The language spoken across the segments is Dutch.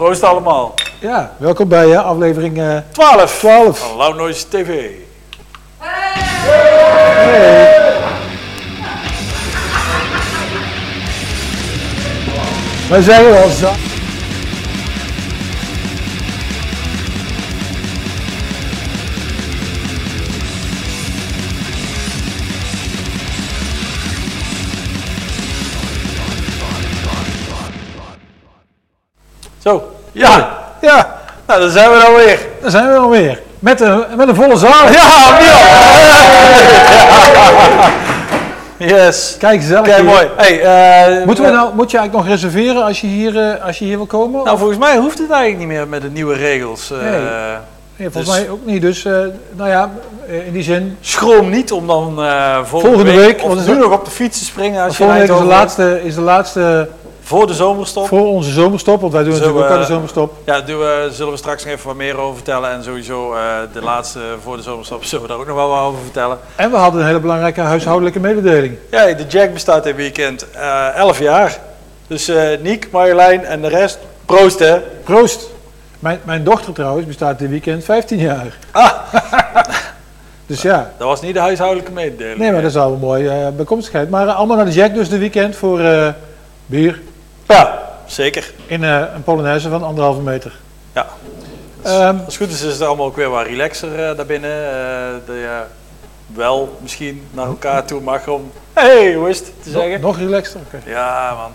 Proost allemaal. Ja, welkom bij eh, aflevering eh 12 12. van Loud Noise TV. Wij zeggen wel zo. Zo, ja. Ja, Nou, daar zijn we dan weer. daar zijn we alweer. Met een, met een volle zaal. Ja, Miel. Yes. Kijk, gezellig. Kijk, mooi. Hey, eh, Moeten we eh, nou, moet je eigenlijk nog reserveren als je hier, eh, als je hier wil komen? Nou, volgens mij hoeft het eigenlijk niet meer met de nieuwe regels. Nee. Nee, volgens dus- mij ook niet. Dus, nou ja, in die zin. Schroom niet om dan volgende, Volgende week, of nu nog op de fiets te springen als je Volgende week is de, laatste, is de laatste voor de zomerstop. voor onze zomerstop. Want wij doen natuurlijk ook aan de eh, zomerstop. Ja, doen we, zullen we straks nog even wat meer over vertellen. En sowieso eh, de laatste voor de zomerstop zullen we daar ook nog wel wat over vertellen. En we hadden een hele belangrijke huishoudelijke mededeling. Ja, de Jack bestaat dit weekend eh 11 jaar. Dus eh Niek, Marjolein en de rest, proost hè. Proost! Mijn, mijn dochter trouwens bestaat dit weekend 15 jaar. Ah. dus ja, Dat was niet de huishoudelijke mededeling. nee, maar dat is wel een mooie eh, bijkomstigheid. Maar eh, allemaal naar de Jack dus de weekend voor eh, bier Ja, zeker. in eh, een Polonaise van anderhalve meter. Ja. Ehm, Als het goed is, is het allemaal ook weer wat relaxer eh daarbinnen. eh dat je wel misschien naar elkaar toe mag om... hey, hoe is het te nog, zeggen? nog relaxter. Oké. Ja, man.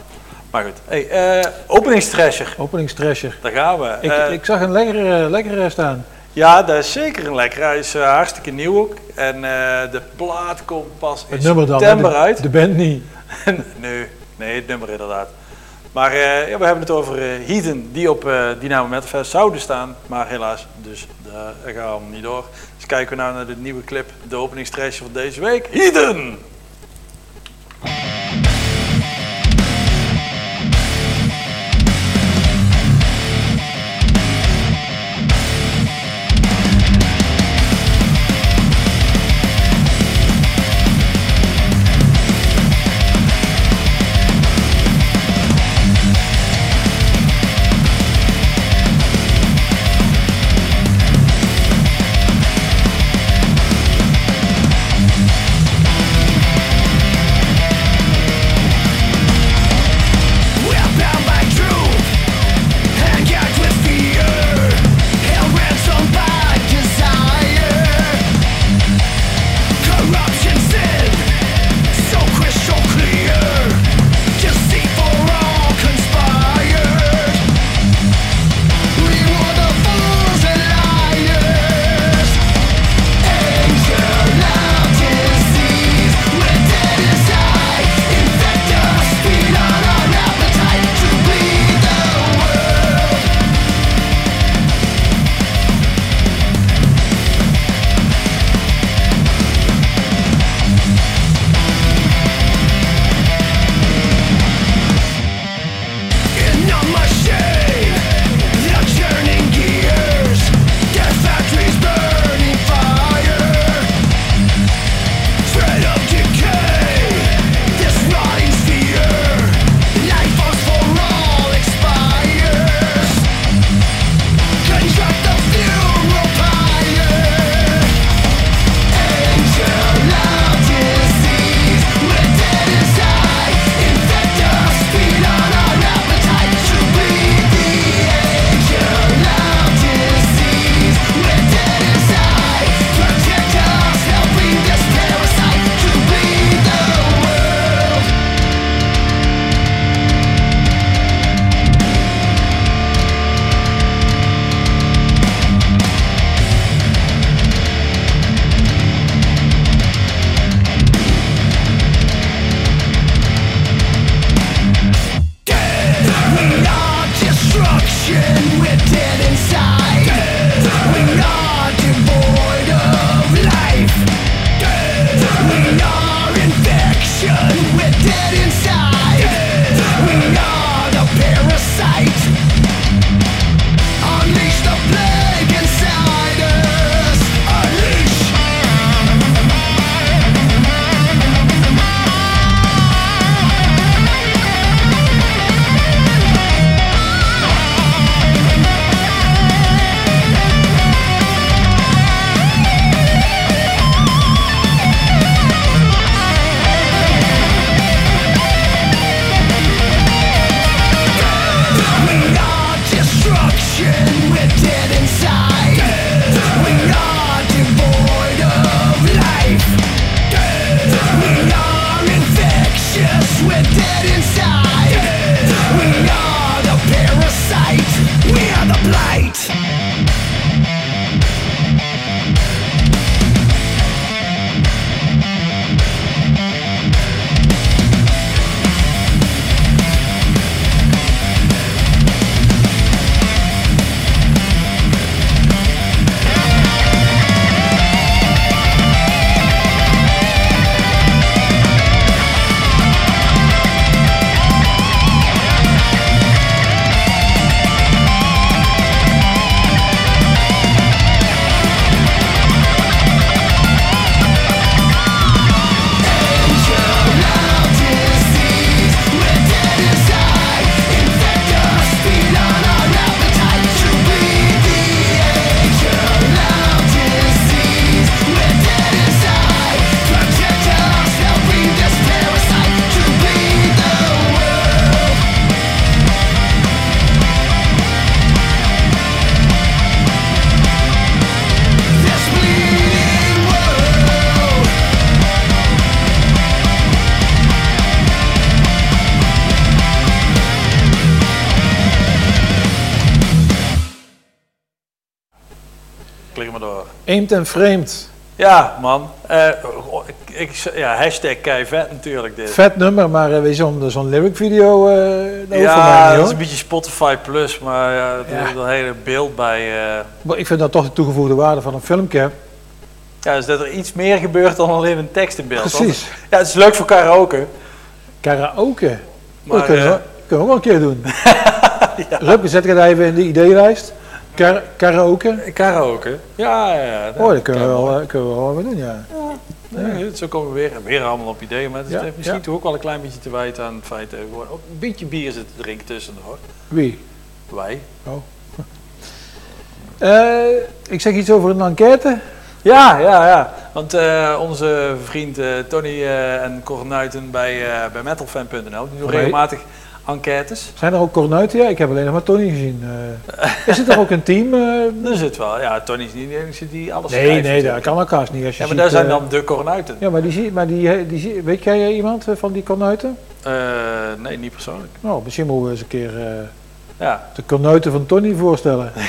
Maar goed. Hey, eh openingstrasher. Openingstrasher. Daar gaan we. Ik, ik zag een lekkere, lekkere staan. Ja, dat is zeker een lekker. Hij is hartstikke nieuw ook. En eh, de plaat komt pas in dan. september de, uit. De band niet. nee, nee, het nummer inderdaad. Maar eh, ja, we hebben het over eh Heathen, die op eh Dynamo Metalfest zouden staan. Maar helaas, dus daar gaan we niet door. Dus kijken we nou naar de nieuwe clip, de openingstrasje van deze week. Heathen! En framed. Ja, man. Oh, ik, ik, ja, hashtag keivet natuurlijk dit. Vet nummer, maar uh, weet je, zo'n zo'n lyric video uh, ja, dat is een beetje Spotify Plus, maar ja, er Ja. is een hele beeld bij. Maar ik vind dat toch de toegevoegde waarde van een filmpje. ja, dus dat er iets meer gebeurt dan alleen een tekst in beeld. Precies. Ja, het is leuk voor karaoke. Karaoke. Maar, dat kunnen we, kunnen we ook wel een keer doen. Rupke, zet ik het even in de ideelijst. Kar karaoke. Karaoke. Ja, ja, ja. Oh, dat kunnen we wel, eh, kunnen we wel wat doen, ja. Nee, zo komen we weer, weer allemaal op ideeën. Maar het Ja, heeft misschien ja. toch ook wel een klein beetje te wijten aan het feit dat we gewoon ook een beetje bier zitten te drinken tussendoor. Wie? Wij. Eh, ik zeg iets over een enquête. Ja, ja, ja. Want eh, onze vriend Tony en Cor Nuiten bij, bij metalfan.nl, die doen regelmatig enquêtes. Zijn er ook cornuiten? Ja, ik heb alleen nog maar Tony gezien. Eh, is het er ook een team? eh? Er zit wel, ja, Tony is niet de enige die alles nee, schrijft nee, dat kan elkaar niet. Als je Ja, maar ziet, daar zijn eh, dan de Cornuiten. Ja, maar die zie, maar die, eh, die weet jij eh, iemand eh, van die cornuiten? Eh, nee, niet persoonlijk. Nou, misschien moeten we eens een keer eh, Ja. de cornuiten van Tony voorstellen.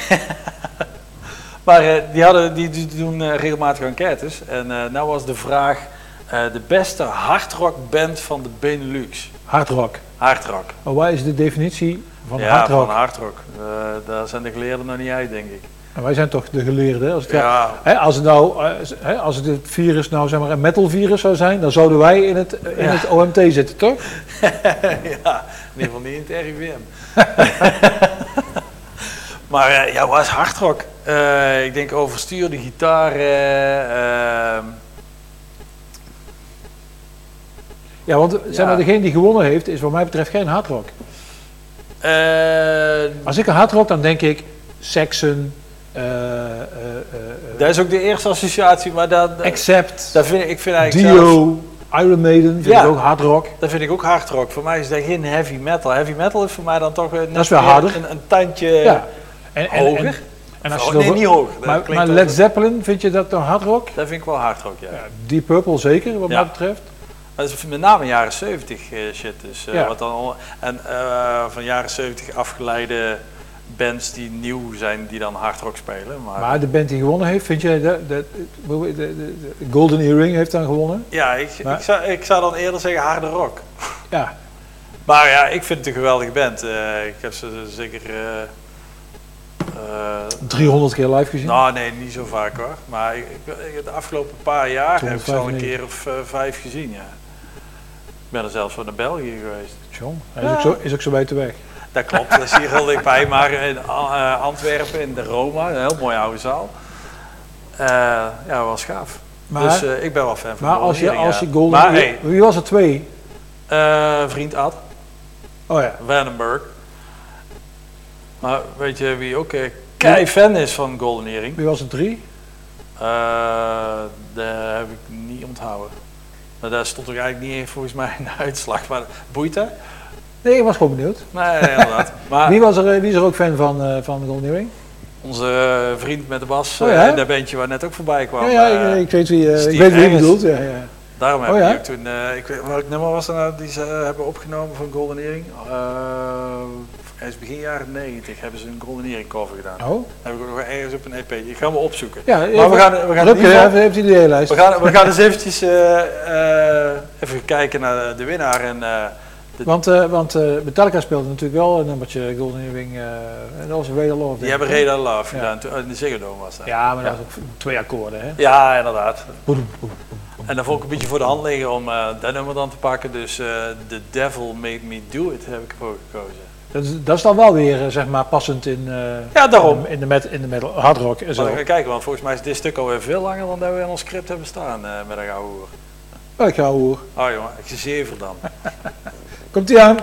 Maar eh, die, hadden, die, die doen eh, regelmatig enquêtes. En eh nou was de vraag, eh, de beste hardrockband van de Benelux. Hardrock. Hardrock. Maar wat is de definitie van ja, hardrock? van hardrock. Eh, daar zijn de geleerden nog niet uit, denk ik. En wij zijn toch de geleerden. Als het, Ja, hè, als het nou, eh, hè, als het virus nou zeg maar een metal virus zou zijn, dan zouden wij in het, in Ja. het OMT zitten, toch? ja, in ieder geval niet in het RIVM. maar eh, ja, wat is hardrock? Eh, ik denk overstuurde gitaren. ehm, Ja, want zeg maar, degene die gewonnen heeft, is wat mij betreft geen hardrock. eh, Als ik aan hardrock, dan denk ik Saxon, eh, dat is ook de eerste associatie, maar dat, Accept, dat vind ik, ik vind eigenlijk zelfs- Dio, Iron Maiden, vind Ja. ik ook hardrock. Dat vind ik ook hardrock. Voor mij is dat geen heavy metal. Heavy metal is voor mij dan toch net Dat is wel weer harder. Een, een tandje Ja. En, en, hoger. En, en als je Oh, nee, over- niet hoger. Maar, Led Zeppelin, vind je dat dan hardrock? Dat vind ik wel hardrock, ja. Ja, Deep Purple zeker, wat mij betreft. Dat is met name jaren 70 eh, shit. Dus, eh, Ja. wat dan, en eh, van jaren 70 afgeleide bands die nieuw zijn, die dan hardrock spelen. Maar, Maar de band die gewonnen heeft, vind jij dat... dat- de, de, de- de Golden Earring heeft dan gewonnen? ja, ik, Maar- ik, zou, ik zou dan eerder zeggen harde rock. Ja, Maar ja, ik vind het een geweldige band. Ik heb ze zeker... eh, eh, 300 keer live gezien. Nou, nee, niet zo vaak hoor. Maar ik, de afgelopen paar jaar heb ik ze al een 295. keer of vijf gezien, ja. Ben er zelfs wel naar België geweest. John, hij is, ook zo, is ook zo bij te weg. Dat klopt, dat is hier heel dichtbij. Maar in eh, Antwerpen, in de Roma, een heel mooie oude zaal. Eh, ja, was gaaf. Maar, dus eh, ik ben wel fan van maar als je, als je. Golden Maar hey, Wie was er twee? vriend Ad, Oh ja. Vandenberg. Maar weet je wie ook kei fan is van Golden Earring? Wie was er drie? Dat heb ik niet onthouden. Maar daar stond ook eigenlijk niet in volgens mij een uitslag. Maar boeit dat? Nee, ik was gewoon benieuwd. Nee, inderdaad. Maar Wie, was er, eh, wie is er ook fan van, eh van Golden Earring? onze eh, vriend met de bas Oh ja? in dat bandje waar net ook voorbij kwam. ja, ja, ik, ik weet wie, ik weet wie je bedoelt. Ja, ja. Daarom Oh hebben ja? we toen, eh, ik weet, welk nummer was dat nou die ze eh, hebben opgenomen van Golden Earring? Uh, ergens begin jaren 90 hebben ze een Golden Earring cover gedaan. Oh? Heb ik nog ergens op een EP. Ik ga hem opzoeken. Ja, Maar we gaan, we gaan, Rupke, even- lijst? we gaan, we gaan eens eventjes even kijken naar de winnaar. En, Want, want Metallica speelde natuurlijk wel een nummertje Golden Earring. en dat was Radar Love. die hebben Reda Love gedaan. Toen, in de Ziggo Dome was dat. Ja, maar dat was ook twee akkoorden. Hè? Ja, inderdaad. En dan vond ik een beetje voor de hand liggen om eh, dat nummer dan te pakken. Dus eh The Devil Made Me Do It heb ik ervoor gekozen. Dat is, dat is dan wel weer eh, zeg maar passend in, Ja, daarom. in, de, in, de met, in de metal, hard rock en Maar zo. dan gaan we kijken, want volgens mij is dit stuk alweer veel langer dan dat we in ons script hebben staan met een gouden hoer. Ik ga hoor. Oh jongen, ik zie zeven dan. Komt ie aan?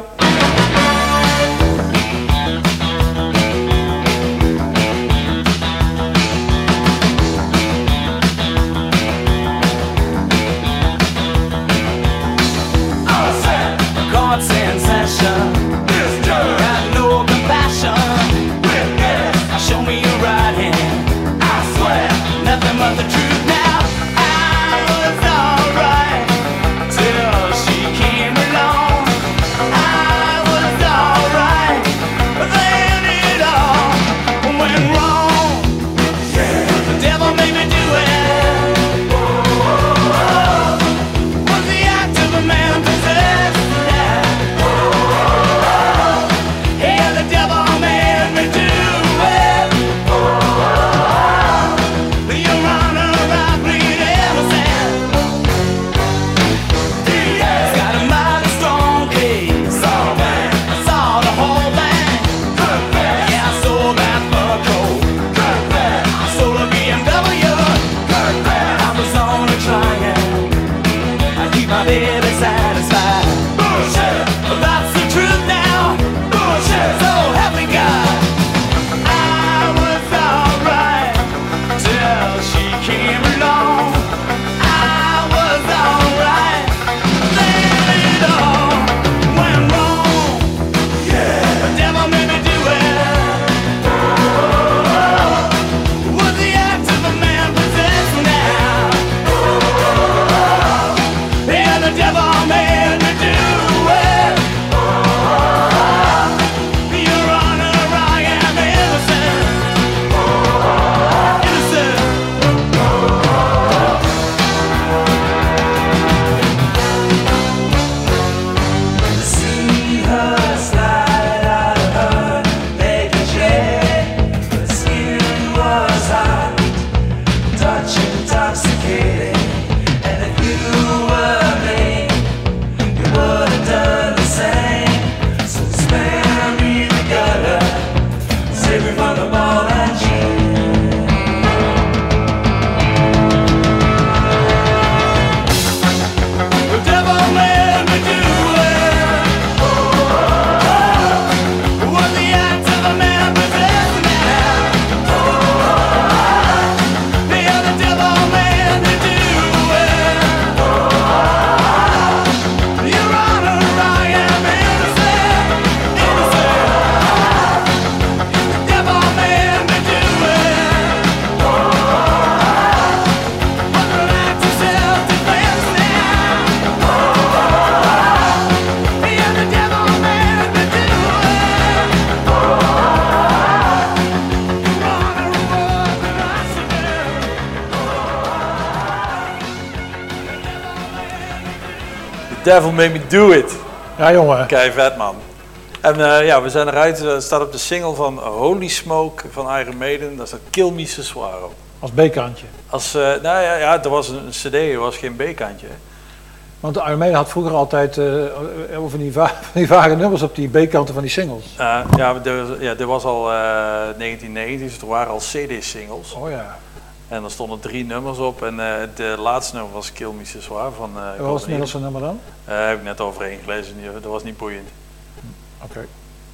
Devil Made Me Do It. Ja, jongen. Kei vet man. En eh, ja, we zijn eruit. Eh, Het staat op de single van Holy Smoke van Iron Maiden. Daar staat Kill Me. Als B-kantje. Als, eh, nou ja, ja, er was een cd, er was geen B-kantje. Want de Iron Maiden had vroeger altijd eh, over die, va die vage nummers op die B-kanten van die singles. Eh, ja, er, ja, dit was al eh 1990, dus er waren al CD-singles. Oh ja. En er stonden drie nummers op. En eh de laatste nummer was Kill Me Suaro van eh Wat was het middelste nummer dan? Eh, heb ik net overheen gelezen, dat was niet boeiend. Oké.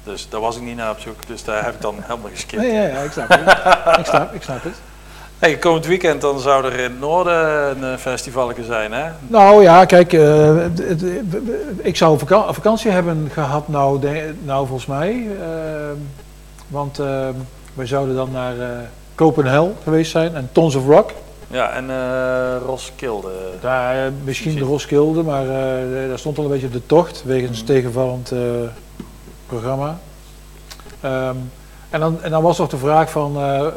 Dus daar was ik niet naar op zoek. Dus daar heb ik dan helemaal geskipt. Nee, ja, ja, ik snap het. ik, snap, ik snap het. Hey, komend weekend dan zou er in het noorden een eh, festival zijn, hè? Nou ja, kijk, eh, ik zou vaka- vakantie hebben gehad, nou, nou volgens mij. eh, want eh, wij zouden dan naar Copenhagen geweest zijn en Tons of Rock. Ja, en eh Roskilde. Daar, eh, misschien de. Roskilde, maar eh, daar stond al een beetje op de tocht wegens Mhm. tegenvallend programma. Ehm, en, dan, en dan was nog de vraag van,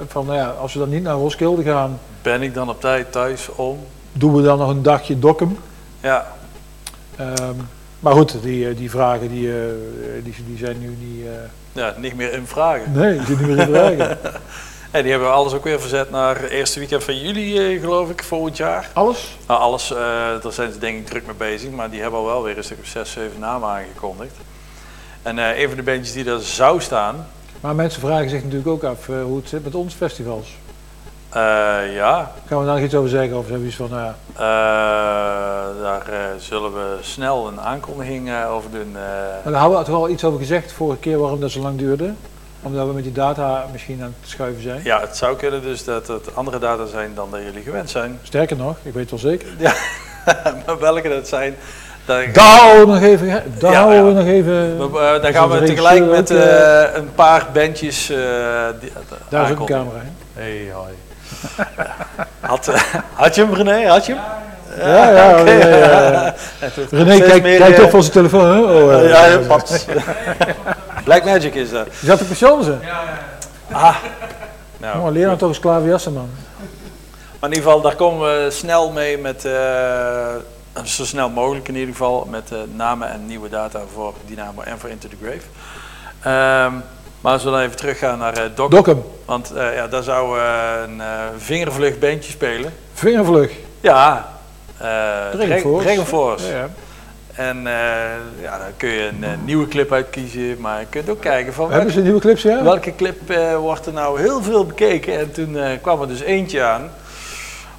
van nou ja, als we dan niet naar Roskilde gaan, Ben ik dan op tijd thuis om? doen we dan nog een dagje Dokkum? Ja, Ehm, maar goed, die, die vragen die, die, die zijn nu niet... ja, niet meer in vragen. nee, die zijn niet meer in vragen. En die hebben we alles ook weer verzet naar het eerste weekend van juli, eh, geloof ik, volgend jaar. Alles? Nou, alles, eh, daar zijn ze denk ik druk mee bezig, maar die hebben al wel weer een stuk of zes, zeven namen aangekondigd. En eh, een van de bandjes die daar zou staan, Maar mensen vragen zich natuurlijk ook af hoe het zit met ons festivals. eh, ja, Gaan we daar nog iets over zeggen? Of hebben we iets van, daar zullen we snel een aankondiging over doen. Maar daar hadden we toch al iets over gezegd vorige keer waarom dat zo lang duurde. Omdat we met die data misschien aan het schuiven zijn. ja, het zou kunnen dus dat het andere data zijn dan dat jullie gewend zijn. Sterker nog, ik weet wel zeker. maar welke dat zijn, daar, Daar houden we nog even. Daar Ja, ja. nog even. we- Dus gaan we tegelijk met eh, eh, een paar bandjes eh die, daar is ook een camera in. Hey, hoi. Had, had je hem, René? Had je hem? Ja, ja. oké. ja, ja, ja. René kijkt eh, toch van zijn telefoon. Hè? Oh, Ja, ja, paps. Black Magic is dat. Je zat op pensioen, Ah. Nou, Oh, leer nou toch eens klaverjassen, man. Maar in ieder geval, daar komen we snel mee met, eh, zo snel mogelijk in ieder geval, met eh, namen en nieuwe data voor Dynamo en voor Into the Grave. Ehm, maar als we dan even teruggaan naar eh Doc, Dokkum, want eh, ja, daar zou een eh vingervlug bandje spelen. vingervlug. Ja, eh Dragon Force. Dragon Force. Ja, ja. En eh, ja, daar kun je een eh, nieuwe clip uitkiezen, maar je kunt ook kijken van Hebben ze nieuwe clips, ja? welke clip eh, wordt er nou heel veel bekeken. En toen kwam er dus eentje aan.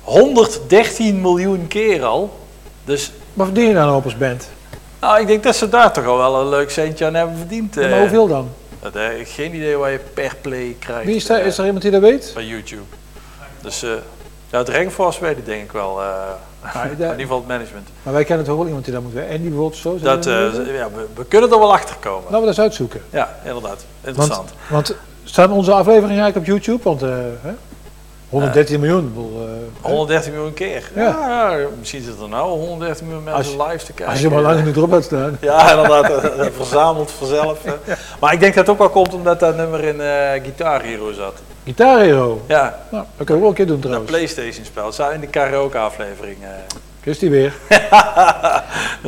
113 miljoen keer al. Dus Wat verdien je dan nou op als band? nou, ik denk dat ze daar toch al wel een leuk centje aan hebben verdiend. Ja, maar hoeveel dan? Dat geen idee waar je per play krijgt. Wie is, daar, is er iemand die dat weet? Bij YouTube. Dus ja, het weet ik denk ik wel. Maar, in ieder geval het management. maar wij kennen toch wel iemand die dat moet weten. En die bijvoorbeeld zo. Dat, eh, ja, we, we kunnen er wel achter komen. Laten we dat eens uitzoeken. Ja, inderdaad. Want, Interessant. want staan onze afleveringen eigenlijk op YouTube? Want eh, hè? 113 miljoen. ik bedoel, eh, 113 miljoen keer. Ja. Ja. misschien zit er nou 113 miljoen mensen live te kijken. als je maar lang genoeg erop laat staan. Ja, inderdaad, eh, verzameld vanzelf. Maar ik denk dat het ook wel komt omdat dat nummer in eh Guitar Hero zat. Guitar Hero. Ja, Nou, dat kunnen we wel een keer doen een trouwens. Playstation spel. Het zou in de karaoke aflevering. eh Is die weer. dus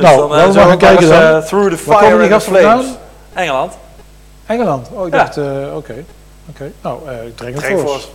Nou, dan, laten we eh, gaan we kijken dan. eh, Through the Waar Fire and the gasten Flames. vandaan? Engeland. Engeland. Oh, ik Ja. dacht, eh, oké. Oké. Nou, eh Dragon Force. Force.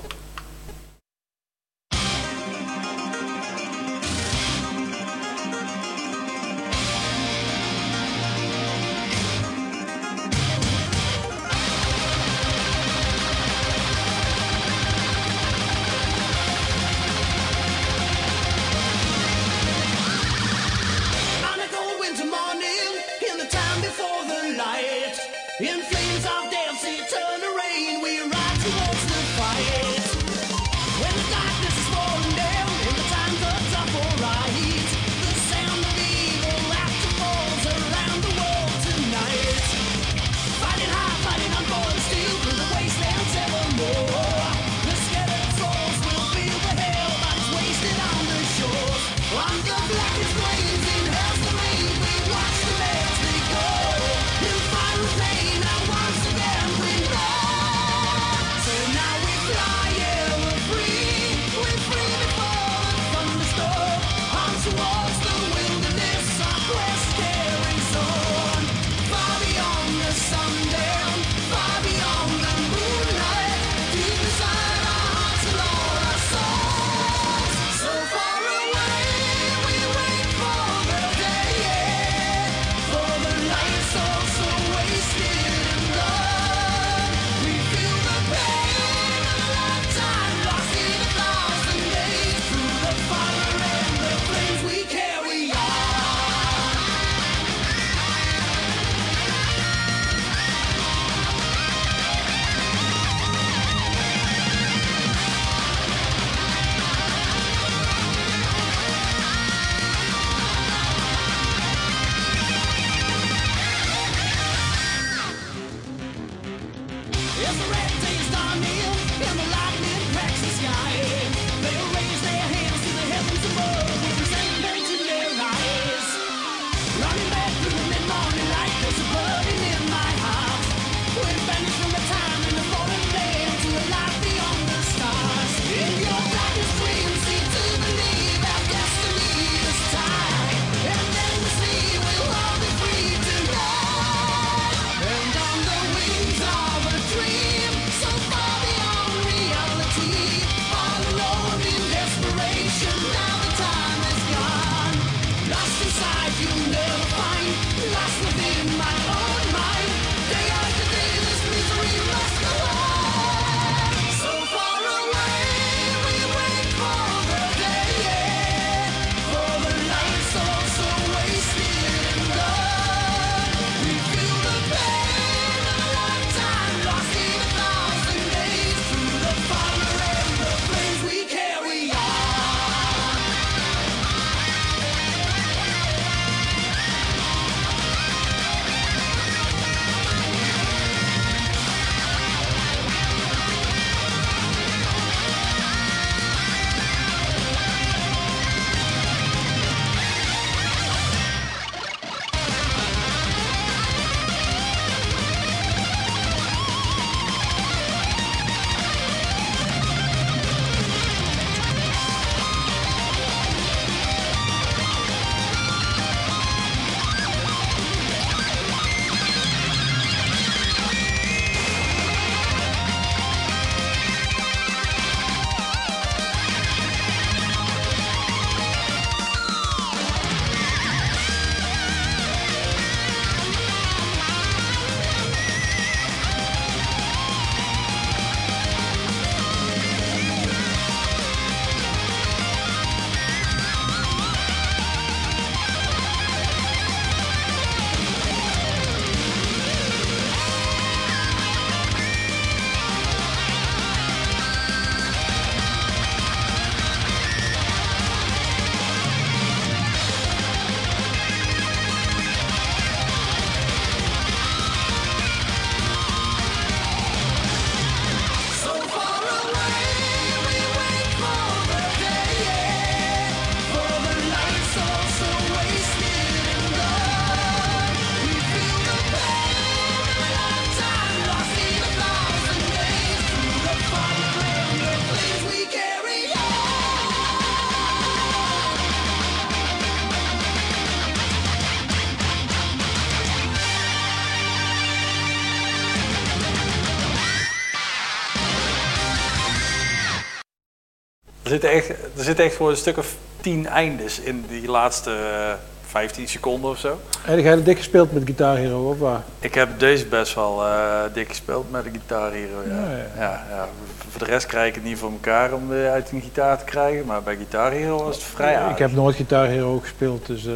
Zitten echt, er zitten echt gewoon een stuk of tien eindes in die laatste eh, 15 seconden of zo. Heb jij dik gespeeld met Guitar Hero of waar? Ik heb deze best wel eh, dik gespeeld met de Guitar Hero. Ja. Ja, ja. Ja. Voor de rest krijg ik het niet voor elkaar om weer uit een gitaar te krijgen. Maar bij Guitar Hero was het vrij aardig. Ik heb nooit Guitar Hero gespeeld, dus... eh,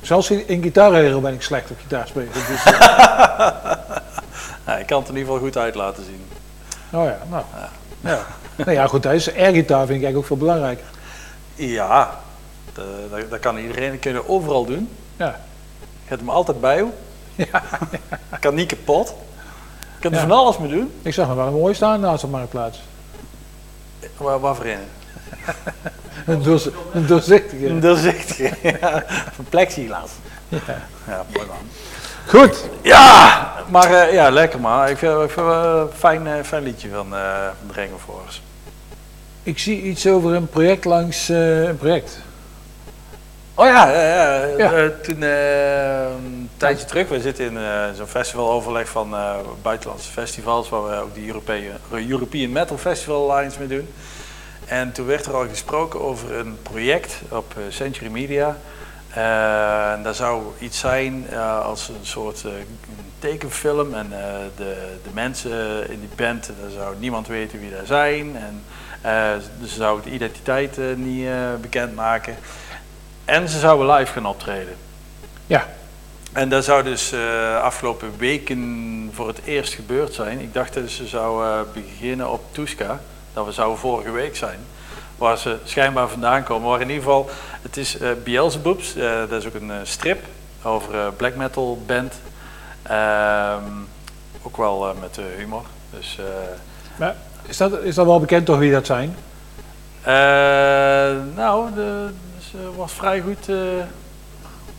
zelfs in, Guitar Hero ben ik slecht op gitaar spelen. Dus, eh, ik kan het in ieder geval goed uit laten zien. oh ja, nou. Ja. Nou ja, goed, is airgitaar vind ik eigenlijk ook veel belangrijker. Ja, de- dat, dat kan iedereen. Dat kun je overal doen. Ja. Je hebt hem altijd bij je. Kan niet kapot. Je kunt er Ja. van alles mee doen. Ik zag me wel een mooi staan naast op marktplaats. Waar, waarvoor in? Een, doorz- een doorzichtige. Een doorzichtige. ja, van plexiglas. Ja. Ja, mooi man. Goed. Ja, maar eh, ja, lekker man. Ik vind, wel een fijn, eh, fijn liedje van uh, Dragon Force. Ik zie iets over een project langs eh, een project. Oh ja, ja. Eh, toen eh, een tijdje terug, we zitten in eh, zo'n festivaloverleg van eh, buitenlandse festivals, waar we ook de European, European Metal Festival Alliance mee doen. En toen werd er al gesproken over een project op eh, Century Media. Eh, en daar zou iets zijn eh, als een soort eh, tekenfilm. En de, de mensen in die band, daar zou niemand weten wie daar zijn. En ze zouden de identiteit niet eh, bekendmaken. En ze zouden live gaan optreden. Ja. En dat zou dus eh, afgelopen weken voor het eerst gebeurd zijn. Ik dacht dat ze zouden beginnen op Tuska. Dat we zouden vorige week zijn. Waar ze schijnbaar vandaan komen. Maar in ieder geval, het is eh Beelzebubs. eh, dat is ook een eh, strip over eh, black metal band. Ehm, ook wel met humor. Dus, Maar is, dat, is dat wel bekend toch wie dat zijn? nou, de, ze was vrij goed eh,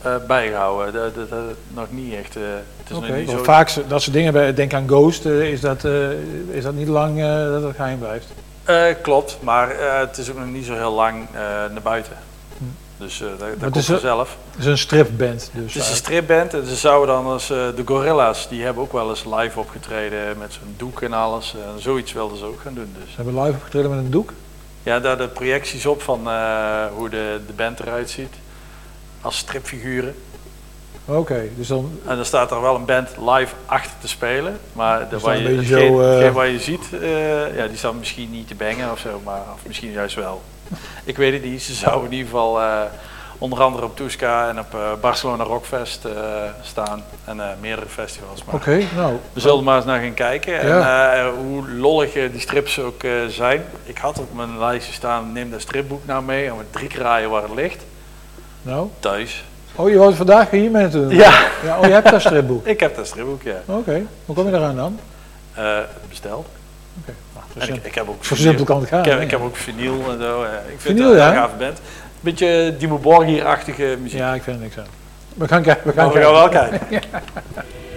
eh, bijgehouden. Dat, dat, dat- nog niet echt. het is nog niet zo. Vaak dat soort dingen, bij- denk aan Ghost, is, dat, is dat niet lang dat het geheim blijft? Eh, klopt, maar eh, het is ook nog niet zo heel lang eh, naar buiten. Dus dat, het komt vanzelf. Het is een stripband. Dus, Het is een stripband en ze zouden dan als de Gorilla's, die hebben ook wel eens live opgetreden met zo'n doek en alles. Eh, zoiets wilden ze ook gaan doen. Dus. ze hebben live opgetreden met een doek. Ja, daar de projecties op van hoe de, de band eruit ziet. Als stripfiguren. Oké, dus dan En dan staat er wel een band live achter te spelen. Maar Dus waar je, hetgeen, zo, hetgeen waar je ziet, eh, ja, die staan misschien niet te bangen of zo, maar of misschien juist wel. Ik weet het niet. Ze zouden in ieder geval eh, onder andere op Tuska en op Barcelona Rockfest staan. En meerdere festivals. Oké, nou. we zullen maar eens naar gaan kijken. Ja. hoe lollig die strips ook zijn. Ik had op mijn lijstje staan, neem dat stripboek nou mee. En we drie keer raaien waar het ligt. Nou. Thuis. Oh, je het vandaag hier met doen? Ja. ja. Oh, je hebt dat stripboek. Ik heb dat stripboek, ja. Oké, hoe kom je eraan dan? Eh, besteld. Oké, nou, zo En ik, heb ook zo simpel kan het gaan. Ik heb, ik heb ook vinyl en zo. ik vind Vinyl, het een ja? gave band. Beetje Dimo Borgir-achtige muziek. Ja, ik vind er niks aan. We gaan kijken. We gaan, Maar we kijken. gaan wel kijken.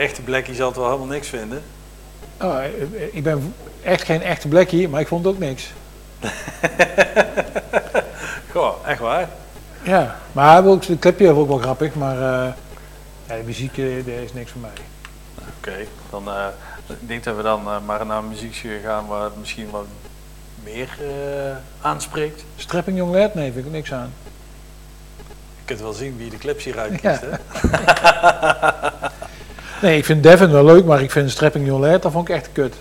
echte blackie zal het wel helemaal niks vinden. Oh, ik ben echt geen echte blackie, maar ik vond het ook niks. Goh, echt waar. Ja, maar de clipje was ook wel grappig, maar eh, ja, de muziek eh, is niks voor mij. Oké, dan eh, ik denk dat we dan maar naar een muziek gaan waar het misschien wat meer aanspreekt. Strapping Young Lad? Nee, vind ik niks aan. Je kunt wel zien wie de clips hier uitkiest. Ja. Hè? Nee, ik vind Devin wel leuk, maar ik vind Strapping Lad, dat vond ik echt kut.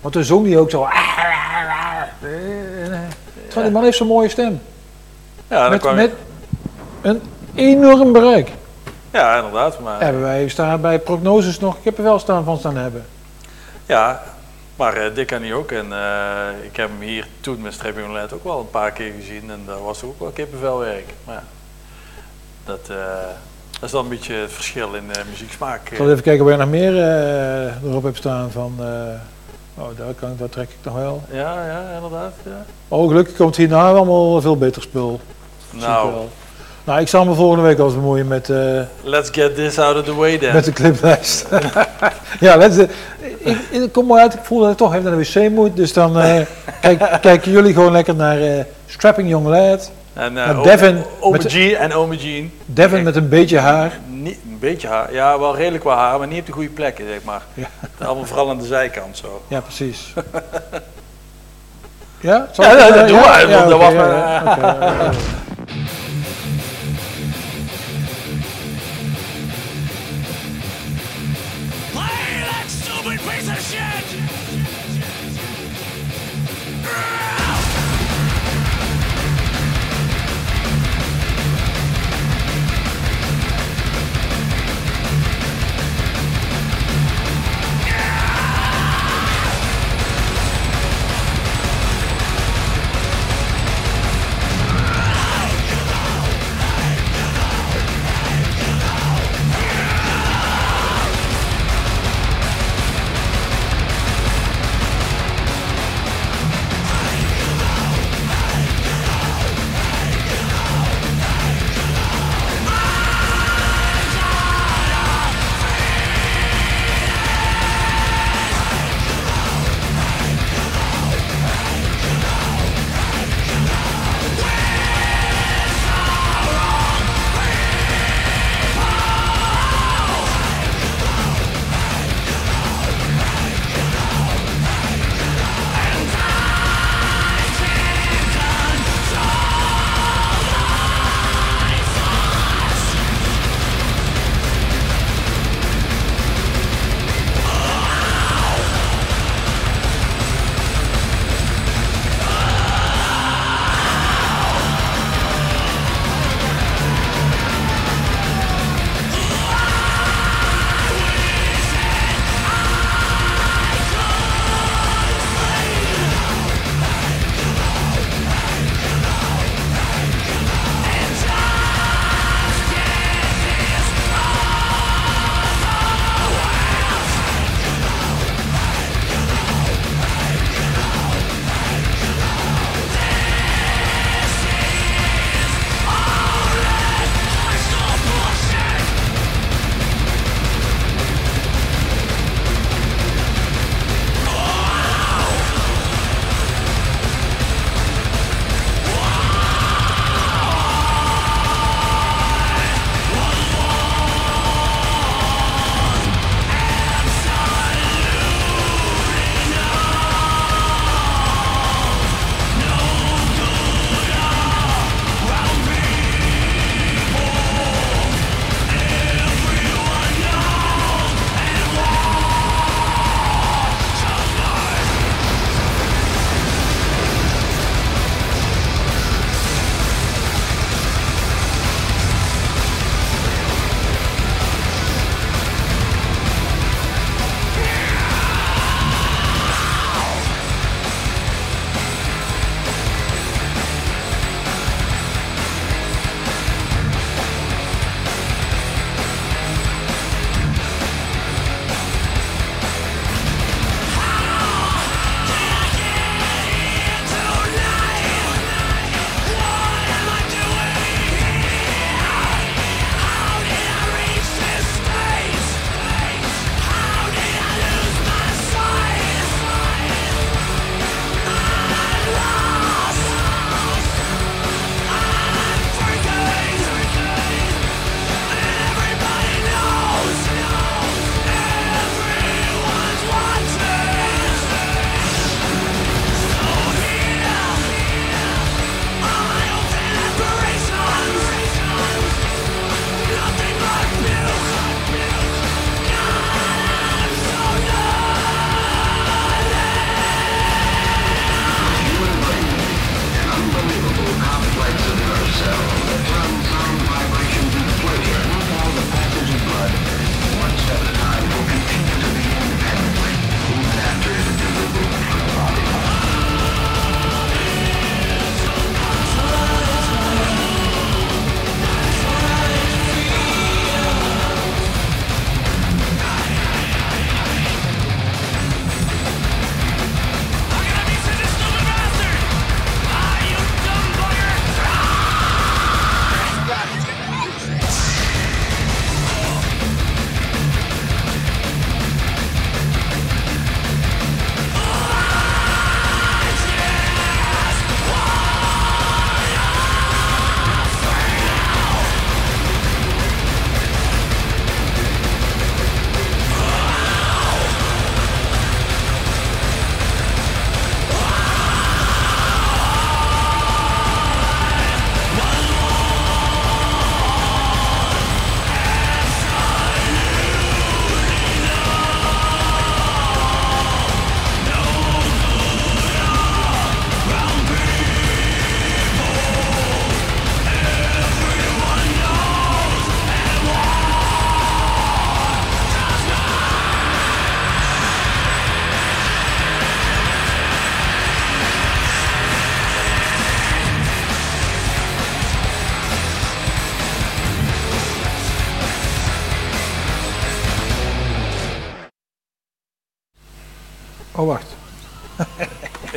Want toen zong hij ook zo... Terwijl die man heeft zo'n mooie stem. Ja, Met, kwam met een enorm bereik. ja, inderdaad. Maar, Hebben wij staan bij prognoses nog, ik heb er wel staan van staan hebben. Ja, maar eh Dick kan hij ook. En eh, ik heb hem hier toen met Strapping Roulette ook wel een paar keer gezien. En daar was ook wel kippenvelwerk. Maar ja, dat, eh, dat is dan een beetje het verschil in eh muzieksmaak. Ik zal even kijken waar je nog meer eh, erop hebt staan van... eh, oh, daar, kan, daar trek ik nog wel. Ja, ja, inderdaad. Ja. Oh, gelukkig komt hierna allemaal veel beter spul. Nou. Nou, ik zal me volgende week al eens bemoeien met, eh, let's get this out of the way then. met de cliplijst. ja, let's, eh, ik, ik, kom maar uit, ik voel dat ik toch even naar de wc moet. Dus dan eh, kijk, kijken jullie gewoon lekker naar eh, Strapping Young Lad. En uh, Maar Devin Ome met- G en Ome Jean. Devin met een beetje haar. Niet, een beetje haar. Ja, wel redelijk wel haar, maar niet op de goede plekken, zeg maar. Ja. Allemaal vooral aan de zijkant zo. Ja, precies. Ja? Dat- doen we. Dat was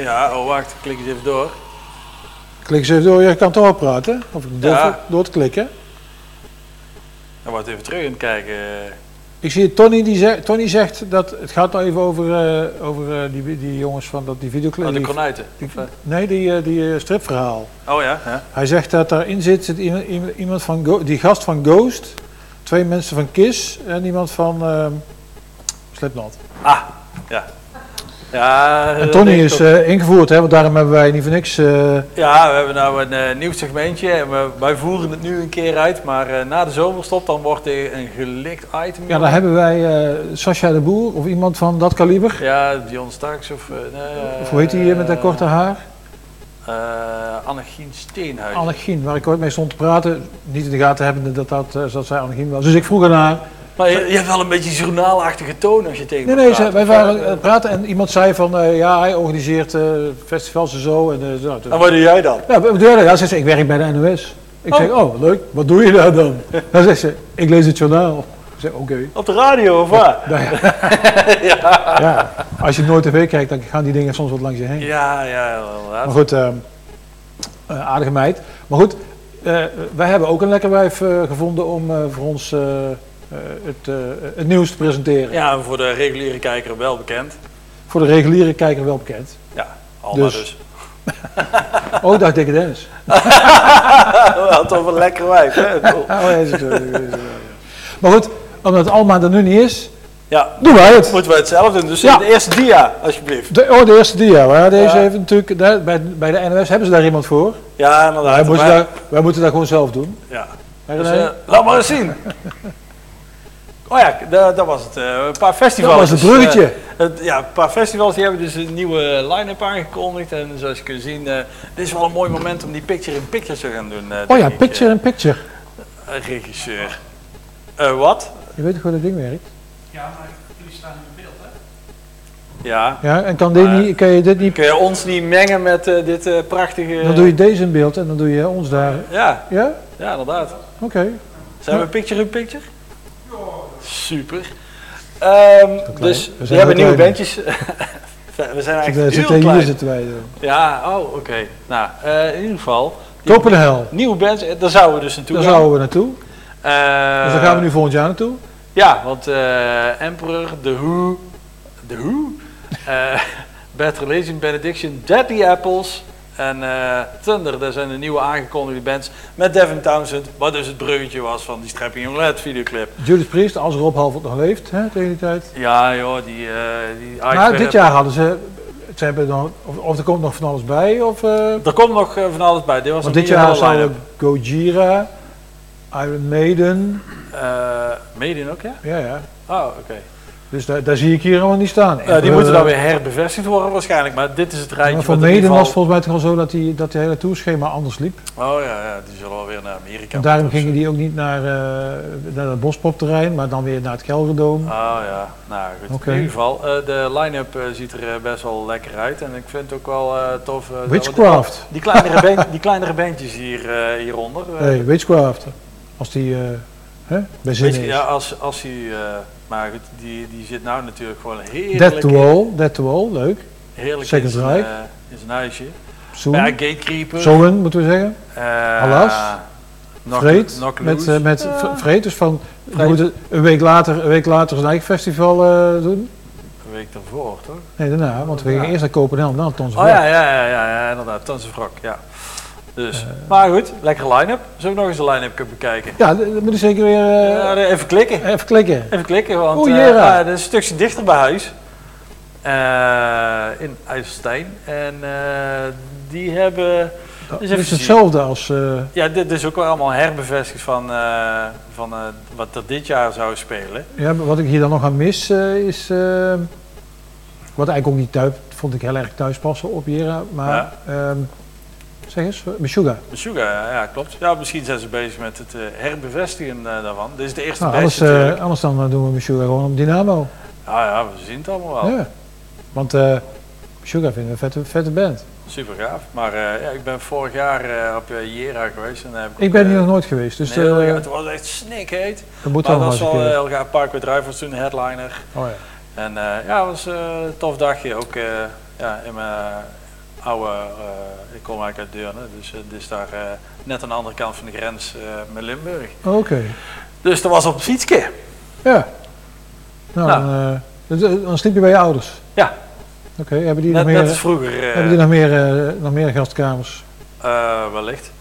Ja, oh wacht, klik eens even door. Klik eens even door. Je kan toch wel praten? Of Ja. ook door te klikken. Dan wordt even terug aan het kijken. Ik zie Tony, die zegt, Tony zegt dat het gaat nou even over, eh, over eh, die, die jongens van dat, die videoclip. Oh, de eh, nee, die, eh, die stripverhaal. Oh ja, ja. Hij zegt dat daarin zit, zit iemand, iemand van Go- die gast van Ghost, twee mensen van Kiss en iemand van ehm Slipknot. Ah, ja. Ja, En Tony is eh, ingevoerd, hè, want daarom hebben wij niet voor niks. eh, Ja, we hebben nou een eh, nieuw segmentje en we, wij voeren het nu een keer uit, maar na de zomerstop dan wordt er een gelikt item. ja, daar hebben wij Sascha de Boer of iemand van dat kaliber. Ja, John Starks of... Of hoe heet die eh, met dat korte haar? Annegien Steenhuis. Annegien, waar ik ooit mee stond te praten. Niet in de gaten hebbende dat, dat, dat zij Annegien was. Dus ik vroeg haar. Maar je, je hebt wel een beetje journaalachtige toon als je tegen Nee, nee, praat. ze- wij waren aan het praten en iemand zei van eh, ja, hij organiseert eh, festivals en zo. En, eh, zo. En wat doe jij dan? Ja, wat doe jij dan? Ja, ze zei, ik werk bij de NOS. Ik Oh. zeg, oh, leuk. Wat doe je daar dan? Dan zegt ze, ik lees het journaal. Ik zeg, oké. Op de radio of wat? Nou ja. ja, als je nooit tv kijkt, dan gaan die dingen soms wat langs je heen. Ja, ja, inderdaad. Maar goed, ehm, eh, aardige meid. Maar goed, wij hebben ook een lekker wijf gevonden om voor ons het, eh, het nieuws te presenteren. Ja, voor de reguliere kijker wel bekend. Voor de reguliere kijker wel bekend. Ja, Alma dus. Dus. Oh, dag dikke Dennis. Wel toch een lekker wijf, hè? Oh, ja, is het zo, is het zo. Maar goed, omdat Alma er nu niet is, Ja, doen wij het. moeten we het zelf doen. Dus Ja. de eerste dia, alsjeblieft. De, oh, de eerste dia. Maar deze Ja. heeft natuurlijk, bij, bij de NOS hebben ze daar iemand voor. Ja, inderdaad. Wij moeten, Maar- daar, wij moeten dat gewoon zelf doen. ja. Dus, eh, laat maar eens zien. Oh ja, da- dat was het. eh, een paar festivals. dat was het Dus, bruggetje. eh, het- ja, een paar festivals die hebben dus een nieuwe line-up aangekondigd. En zoals je kunt zien, eh, dit is wel een mooi moment om die picture-in-picture te gaan doen. eh, oh ja, picture in picture. eh, regisseur. Eh, wat? Je weet toch hoe dat ding werkt? Ja. Ja, en kan, dit Maar- niet, kan je dit niet... Kun je ons niet mengen met eh, dit eh, prachtige... Dan doe je deze in beeld en dan doe je ons daar. Ja, Ja? ja, inderdaad. Oké. Zijn we picture-in-picture? Super. Ehm, dus we hebben nieuwe klein. bandjes. we zijn We eigenlijk heel zitten hier klein. zitten wij. Ja, oh, oké. Nou, eh, in ieder geval. Kopen de hel. Nieuwe bands, eh, daar zouden we dus naartoe Daar gaan. zouden we naartoe. Eh, Dus daar gaan we nu volgend jaar naartoe. Ja, want Emperor, The Who, The Who, Bad Religion, Benediction, Deadly Apples en eh, Thunder. Dat zijn de nieuwe aangekondigde bands met Devin Townsend. Wat dus het bruggetje was van die Strapping Young Lad videoclip. Judas Priest, als Rob Halford nog leeft, hè, tegen die tijd. Ja joh, die... eh die Maar iceberg- dit jaar hadden ze, ze hebben nog, of, of er komt nog van alles bij, of... eh, Er komt nog van alles bij. Dit was want dit jaar zouden Gojira, Iron Maiden, Medin ook, ja? ja ja. Oh, oké. Dus daar, daar zie ik hier allemaal niet staan. Ja, die Eh, moeten dan weer herbevestigd worden waarschijnlijk, maar dit is het rijtje. Maar voor Maiden was volgens mij toch al zo dat die, dat die hele tourschema anders liep. Oh ja, ja, die zullen wel weer naar Amerika. En daarom gingen die ook niet naar, eh, naar het Bospopterrein, maar dan weer naar het Gelderdoom. Oh ja, nou goed. In ieder geval, eh, de line-up eh, ziet er eh, best wel lekker uit en ik vind het ook wel eh, tof. eh, Witchcraft. Die, die, kleinere band, die kleinere bandjes hier, eh, hieronder. eh, Hey, Witchcraft. Als die eh, hè, bij zin is. ja, als, als eh, maar goed, die, die zit nou natuurlijk gewoon heerlijk, Dead to Wall, Dead to Wall, leuk. heerlijk Second in zijn, in zijn huisje. Zoen. Ja, Gatekeeper. Zoen, moeten we zeggen. eh, Alas. Knock- Vreed. Knock Met, eh, met Ja. Vreed. Dus van, we moeten een week later, een week later zijn eigen festival eh, doen. Een week daarvoor, toch? Nee, daarna. Want we Ja. gingen eerst naar Kopenhagen, dan naar Tons Oh ja, ja, ja, ja, ja inderdaad. Tons of Rock, ja. Dus, Eh. maar goed, lekkere line-up. Zullen we nog eens de line-up kunnen bekijken? Ja, d- dan moet je zeker weer eh, Ja, even klikken. even klikken. Even klikken, want Oeh, eh, Jera. dat is een stukje dichter bij huis. In IJsselstein. En die hebben... Dat Dus is hetzelfde als... Ja, dit is ook wel allemaal herbevestigd van, van wat er dit jaar zou spelen. ja, maar wat ik hier dan nog aan mis is... wat eigenlijk ook niet thuis... Vond ik heel erg thuis passen op Jera. Maar... ehm, zeg eens, Meshuggah. Meshuggah, ja, ja, klopt. Ja, misschien zijn ze bezig met het eh, herbevestigen eh, daarvan. Dit is de eerste Nou, anders, eh, anders dan doen we Meshuggah gewoon op Dynamo. Ja, ja, we zien het allemaal wel. Ja. Want eh Meshuggah vinden we een vette, vette band. Super gaaf. Maar ja, ik ben vorig jaar eh, op uh, Jera geweest. En heb Ik ook, ben hier nog nooit geweest, dus nee, het was echt snikheet. dat moet Maar was keer. heel gaaf. Parkway Drive was toen headliner. Oh, ja. En ja, het was een tof dagje. Ook ja, in mijn oude, eh, ik kom eigenlijk uit Deurne, dus het is daar eh, net aan de andere kant van de grens eh, met Limburg. Oké. Dus dat was op het fietsje. Ja. Nou, Nou. Dan, eh, dan, sliep je bij je ouders. Ja, Oké, hebben die net, nog meer, net vroeger. eh, hebben die nog meer, eh, nog meer gastkamers? eh, wellicht.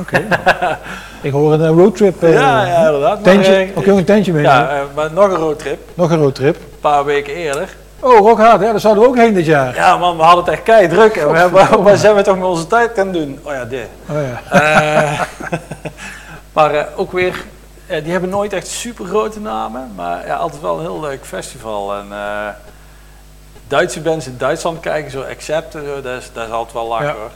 Oké. ik hoor een eh, roadtrip. eh, ja, ja, inderdaad. Tentje, eh, ook een tentje mee. ja, eh, maar nog een roadtrip, Nog een roadtrip. een paar weken eerder. Oh, Rockhard, ja, daar zouden we ook heen dit jaar. Ja man, we hadden het echt kei druk. En we hebben, wat zijn we toch met onze tijd gaan doen? Oh ja, dit. Oh ja. Eh, maar eh, ook weer, eh, die hebben nooit echt super grote namen, maar ja, altijd wel een heel leuk festival. En Duitse bands in Duitsland kijken, zo Accept en zo, dat is, dat is altijd wel lachen Ja. hoor.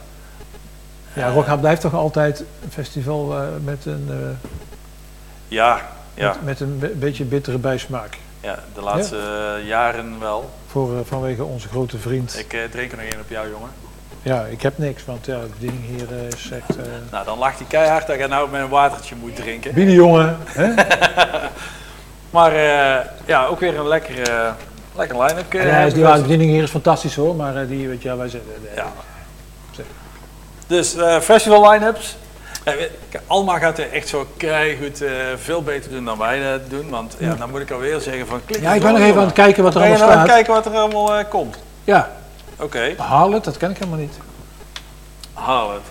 Ja, Rockhard blijft toch altijd een festival met een, Ja, ja, met, met een be- beetje bittere bijsmaak. ja, de laatste jaren wel. Voor, eh, vanwege onze grote vriend. Ik eh, drink er nog één op jou jongen. Ja, ik heb niks, want ja, de bediening hier is echt... eh Nou, dan lacht hij keihard dat je nou met een watertje moet drinken. Binnen jongen, hè? Maar ja, ook weer een lekker, eh lekker line-up. Ja, die we. de bediening hier is fantastisch hoor, maar die, weet je, wij zijn... Ja. Dus festival line-ups. Eh, Alma gaat er echt zo goed eh veel beter doen dan wij dat doen. Want ja, dan moet ik alweer zeggen van klik Ja, ik ben nog even aan het kijken wat er Ben je allemaal nou aan staat. het kijken wat er allemaal eh, komt? Ja, Oké, Harlet, dat ken ik helemaal niet. haal het.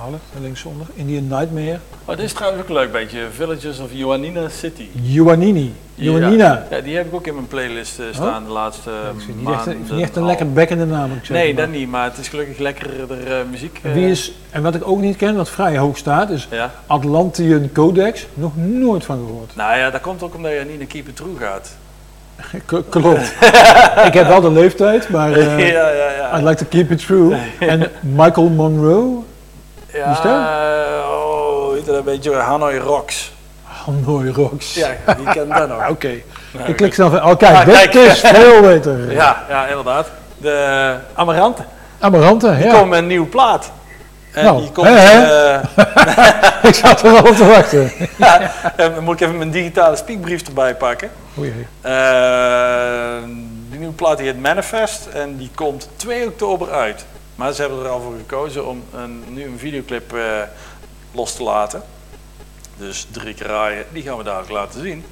Harlet, linksonder. Indian Nightmare. Oh, dit is trouwens ook een leuk beetje. Villages of Ioannina City. Ioannini. Ioannina. Ja, die heb ik ook in mijn playlist eh, staan de laatste Ik vind niet echt, maanden niet echt een lekker bekkende naam. ik Nee, maar- dat niet, maar het is gelukkig lekkerder eh, muziek. Eh. Wie is, en wat ik ook niet ken, wat vrij hoog staat, is Ja. Atlantean Codex. Nog nooit van gehoord. Nou ja, dat komt ook omdat je niet naar Keep It True gaat. Klopt. ik heb wel de leeftijd, maar ja, ja, ja. I'd like to keep it true. En Michael Monroe, Ja, oh, dat een beetje? Hanoi Rocks. Hanoi Rocks. Ja, wie kent dat nog? Oké. Nou, Ik klik snel van, oh kijk, Ah, dit kijk. is veel beter. Ja, ja, inderdaad. De Amaranten. Amarante, Die ja. komen met een nieuwe plaat. En Nou, die komt, hè, hè? eh, ik zat er al op te wachten. ja, en dan moet ik even mijn digitale speakbrief erbij pakken. O jee. Eh, die nieuwe plaat die heet Manifest en die komt 2 oktober uit. Maar ze hebben er al voor gekozen om een, nu een videoclip eh, los te laten. Dus drie keer raaien, die gaan we dadelijk laten zien.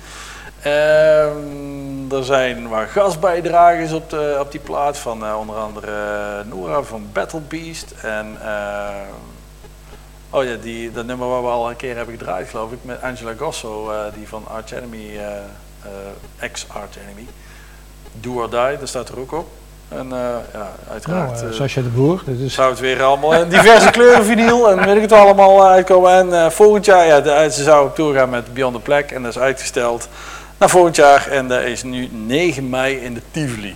Ehm, er zijn wat gastbijdragers op, op die plaat van eh, onder andere eh, Noora van Battle Beast. En oh ja, die, dat nummer waar we al een keer hebben gedraaid geloof ik, met Angela Gosso, die van Arch Enemy, ex-Arch Enemy. Do or Die, daar staat er ook op. En eh, ja, uiteraard Nou, eh, eh, Sascha de Boer. Is zou het weer allemaal in diverse kleuren vinyl en weet ik het allemaal uitkomen. En volgend jaar, ja, de, ze zou op tour gaan met Beyond the Black en dat is uitgesteld naar volgend jaar. En dat is nu 9 mei in de Tivoli.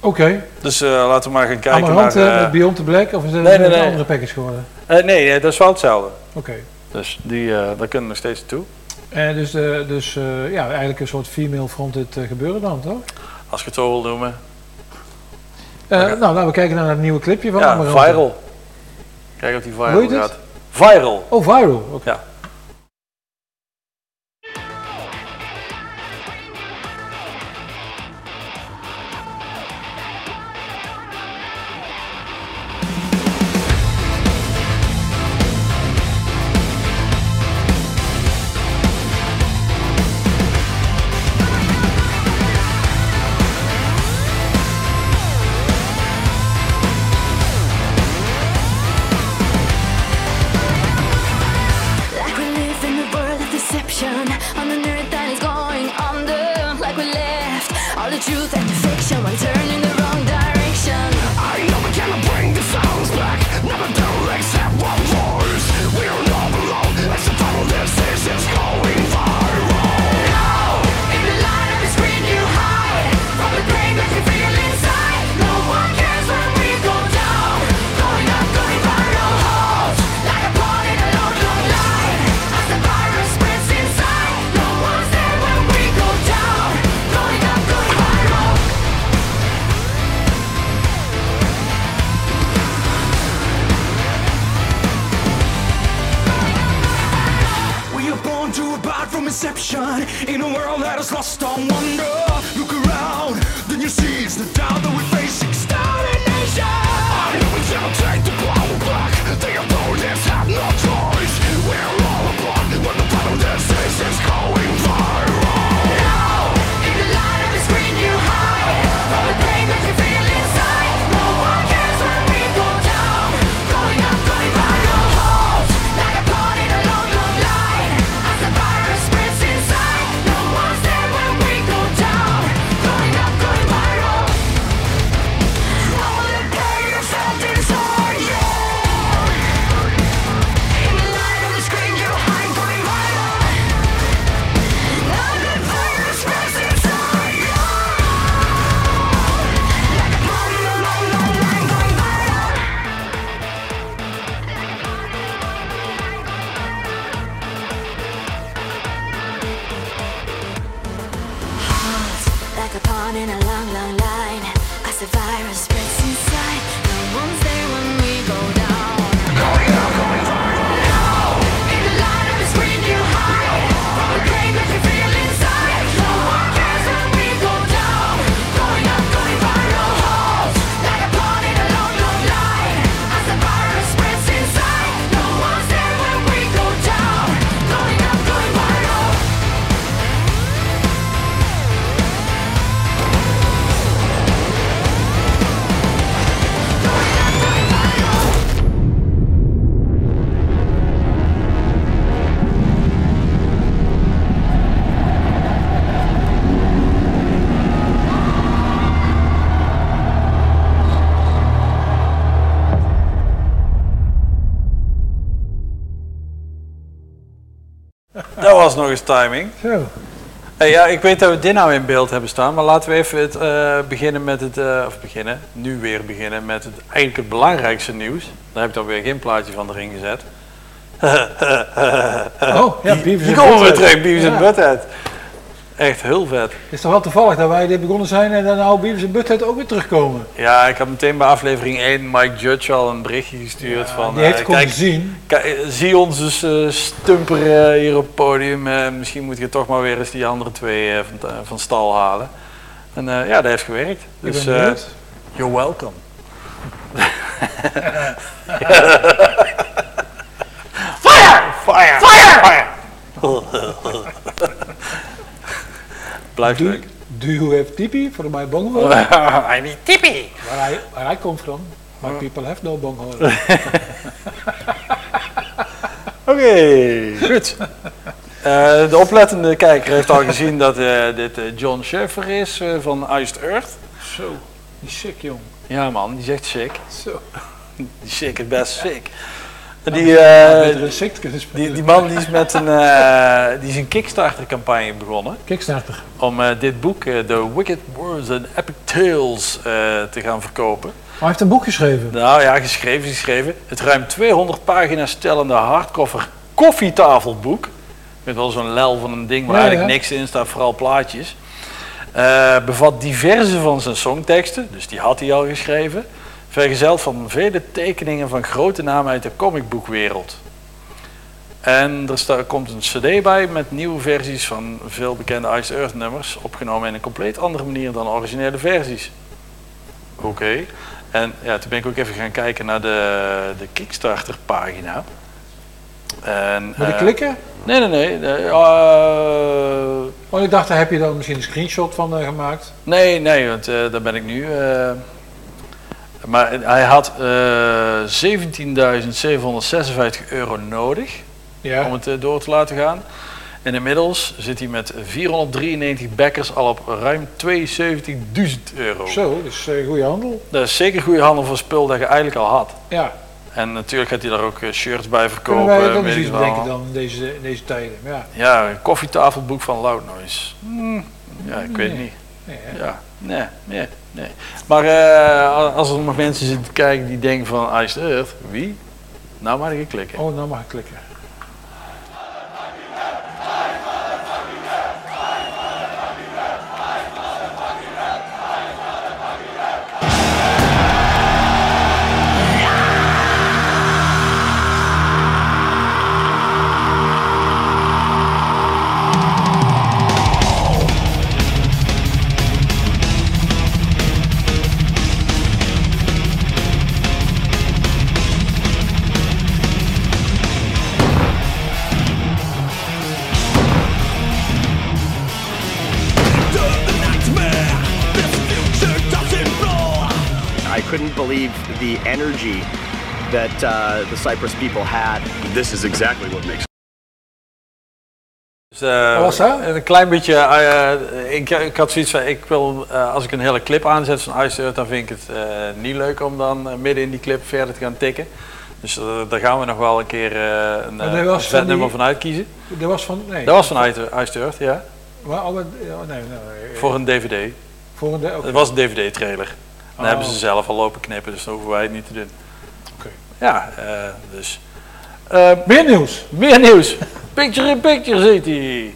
Oké. Dus laten we maar gaan kijken Amarante naar... eh, met Beyond the Black of is het nee, een nee, andere package geworden? nee, dat is wel hetzelfde. Oké. Dus die, daar kunnen we nog steeds toe. Dus, dus ja, eigenlijk een soort female fronted gebeuren dan, toch? Als je het zo wil noemen. Eh. Nou, laten we kijken naar het nieuwe clipje van Ja, Amarante. viral. Kijk of die viral het? gaat. Viral. Oh, viral. Oké. Ja. Was nog eens timing. Zo. Hey, ja, ik weet dat we dit nou in beeld hebben staan, maar laten we even het, eh, beginnen met het, eh, of beginnen, nu weer beginnen met het eigenlijk het belangrijkste nieuws. Daar heb ik dan weer geen plaatje van erin gezet. Oh, ja, Beavis Die en komen we Butthead. terug, Beavis Ja. Butthead. Echt heel vet. Het is toch wel toevallig dat wij dit begonnen zijn en dan nou Beavis en Butthead ook weer terugkomen. Ja, ik had meteen bij aflevering 1 Mike Judge al een berichtje gestuurd Ja, van... die heeft eh, kijk, gezien. kijk, eh, zie ons dus eh, stumperen hier op het podium. misschien moet je toch maar weer eens die andere twee van, van stal halen. En eh, ja, dat heeft gewerkt. Ik Dus eh, you're welcome. Fire! Fire! Fire! Blijft Do, leuk. do you have tipi voor my bungalow? I need tippie. Waar I, where I come from, my people have no bungalow. Oké, goed. Eh, de oplettende kijker heeft al gezien dat eh, dit eh, John Schaeffer is van Iced Earth. Zo, die sick jong. Ja man, die zegt sick. Zo. Die sick is best sick. Die, eh, die, die man die is met een, eh, die is een Kickstarter campagne begonnen. Kickstarter. Om eh, dit boek, The Wicked Words and Epic Tales, te gaan verkopen. Maar hij heeft een boek geschreven. Nou ja, geschreven, geschreven. Het ruim 200 pagina's stellende hardcover koffietafelboek. Met wel zo'n lel van een ding waar Ja, eigenlijk ja. niks in staat, vooral plaatjes. Bevat diverse van zijn songteksten, dus die had hij al geschreven. Vergezeld van vele tekeningen van grote namen uit de comicboekwereld. En er komt een cd bij met nieuwe versies van veel bekende Ice Earth nummers, opgenomen in een compleet andere manier dan originele versies. Oké. En ja, toen ben ik ook even gaan kijken naar de, de Kickstarter pagina. En, Moet ik eh, klikken? Nee, nee, nee. nee, Oh, ik dacht, daar heb je dan misschien een screenshot van eh, gemaakt. nee, nee, want daar ben ik nu. Eh, maar hij had eh 17.756 euro nodig Ja. om het eh, door te laten gaan. En inmiddels zit hij met 493 backers al op ruim 72.000 euro. Zo, dus eh goede handel. Dat is zeker goede handel voor spul dat je eigenlijk al had. Ja, En natuurlijk gaat hij daar ook eh, shirts bij kunnen verkopen. wij ook nog iets bedenken dan in deze, in deze tijden. Ja, Ja, een koffietafelboek van Loud Noise. Hmm, ja, ik weet het Nee. niet. Nee, hè. Ja, nee, nee, nee. Maar eh, als er nog mensen zitten te kijken die denken van Iced Earth, wie? Nou maar even klikken. Oh, nou mag ik klikken. Believe the energy that uh, the Cyprus people had. This is exactly what makes Dus, eh, Wat was dat? Een klein beetje, eh, ik, ik had zoiets van, ik wil, eh, als ik een hele clip aanzet van Ice Earth, dan vind ik het eh, niet leuk om dan midden in die clip verder te gaan tikken. Dus daar gaan we nog wel een keer eh, een, dat een vetnummer die- van uitkiezen. Dat was van, nee. Dat was van Ice Ice Earth, ja. Maar, oh, nee, nee, Voor een DVD. voor een, oké. Het was een DVD-trailer. Dan Oh. hebben ze zelf al lopen knippen, dus dan hoeven wij het niet te doen. Oké. Ja, eh, dus. Eh, Meer nieuws. Meer nieuws. Picture in Picture City.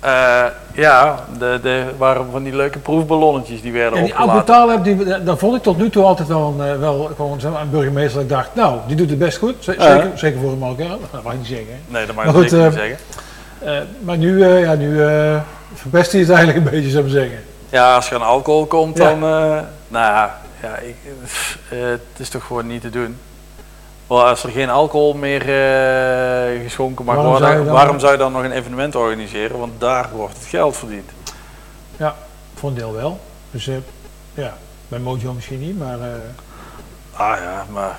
Eh, ja, de, de waren van die leuke proefballonnetjes die werden Ja, die opgelaten. Abu Talib, die, daar vond ik tot nu toe altijd wel een, wel gewoon een burgemeester dat ik dacht, nou, die doet het best goed. Zeker, zeker voor een dat mag ik niet zeggen. hè. Nee, dat mag ik niet eh, zeggen. Maar nu, ja, nu verpest hij het eigenlijk een beetje, zou ik zeggen. Ja, als er aan alcohol komt, Ja. dan... eh, nou ja, ja ik, eh, het is toch gewoon niet te doen. Wel, als er geen alcohol meer eh, geschonken mag Waarom worden, zou je dan- waarom zou je dan nog een evenement organiseren? Want daar wordt het geld verdiend. Voor een deel wel. Dus ja, bij Mojo misschien niet, maar Ah ja, maar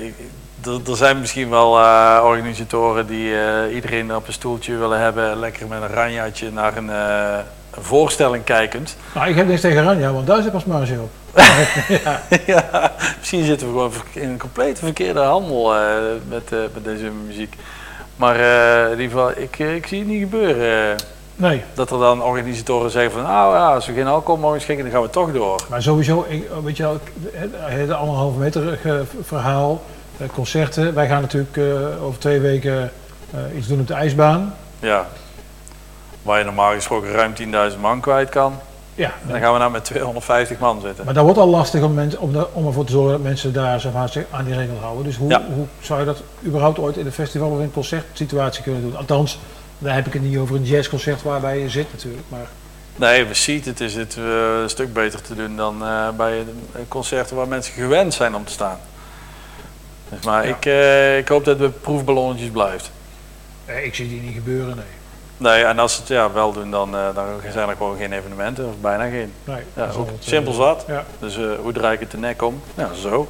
ik- er- zijn misschien wel organisatoren die iedereen op een stoeltje willen hebben, lekker met een ranjaatje naar een, een voorstelling kijkend. nou, ik heb niks tegen Ranja, want daar zit pas marge op. ja, misschien zitten we gewoon in een complete verkeerde handel eh, met, eh, met deze muziek. Maar eh, in ieder geval, ik, ik zie het niet gebeuren. Nee, dat er dan organisatoren zeggen van, nou ja, als we geen alcohol mogen schenken, dan gaan we toch door. maar sowieso, ik, weet je wel, het, anderhalve meter verhaal, concerten. Wij gaan natuurlijk over twee weken iets doen op de ijsbaan. Ja. Waar je normaal gesproken ruim 10.000 man kwijt kan. Ja, Dan gaan we nou met 250 man zitten. maar dat wordt al lastig om, mensen, om, de- om ervoor te zorgen dat mensen daar zeg maar, zich aan die regel houden. Dus hoe, Ja. hoe zou je dat überhaupt ooit in een festival of in een concertsituatie kunnen doen? Althans, daar heb ik het niet over een jazzconcert waarbij je zit natuurlijk. Maar Nee, we zien het is het eh, een stuk beter te doen dan eh, bij concerten waar mensen gewend zijn om te staan. Dus maar Ja. ik, eh, ik hoop dat het proefballonnetjes blijft. ik zie die niet gebeuren, nee. Nee, en als ze het ja, wel doen, dan, eh, dan zijn er gewoon geen evenementen, of bijna geen. nee Ja, ook het, eh, simpel zat. Ja. Dus eh, hoe draai ik het de nek om? Ja, zo.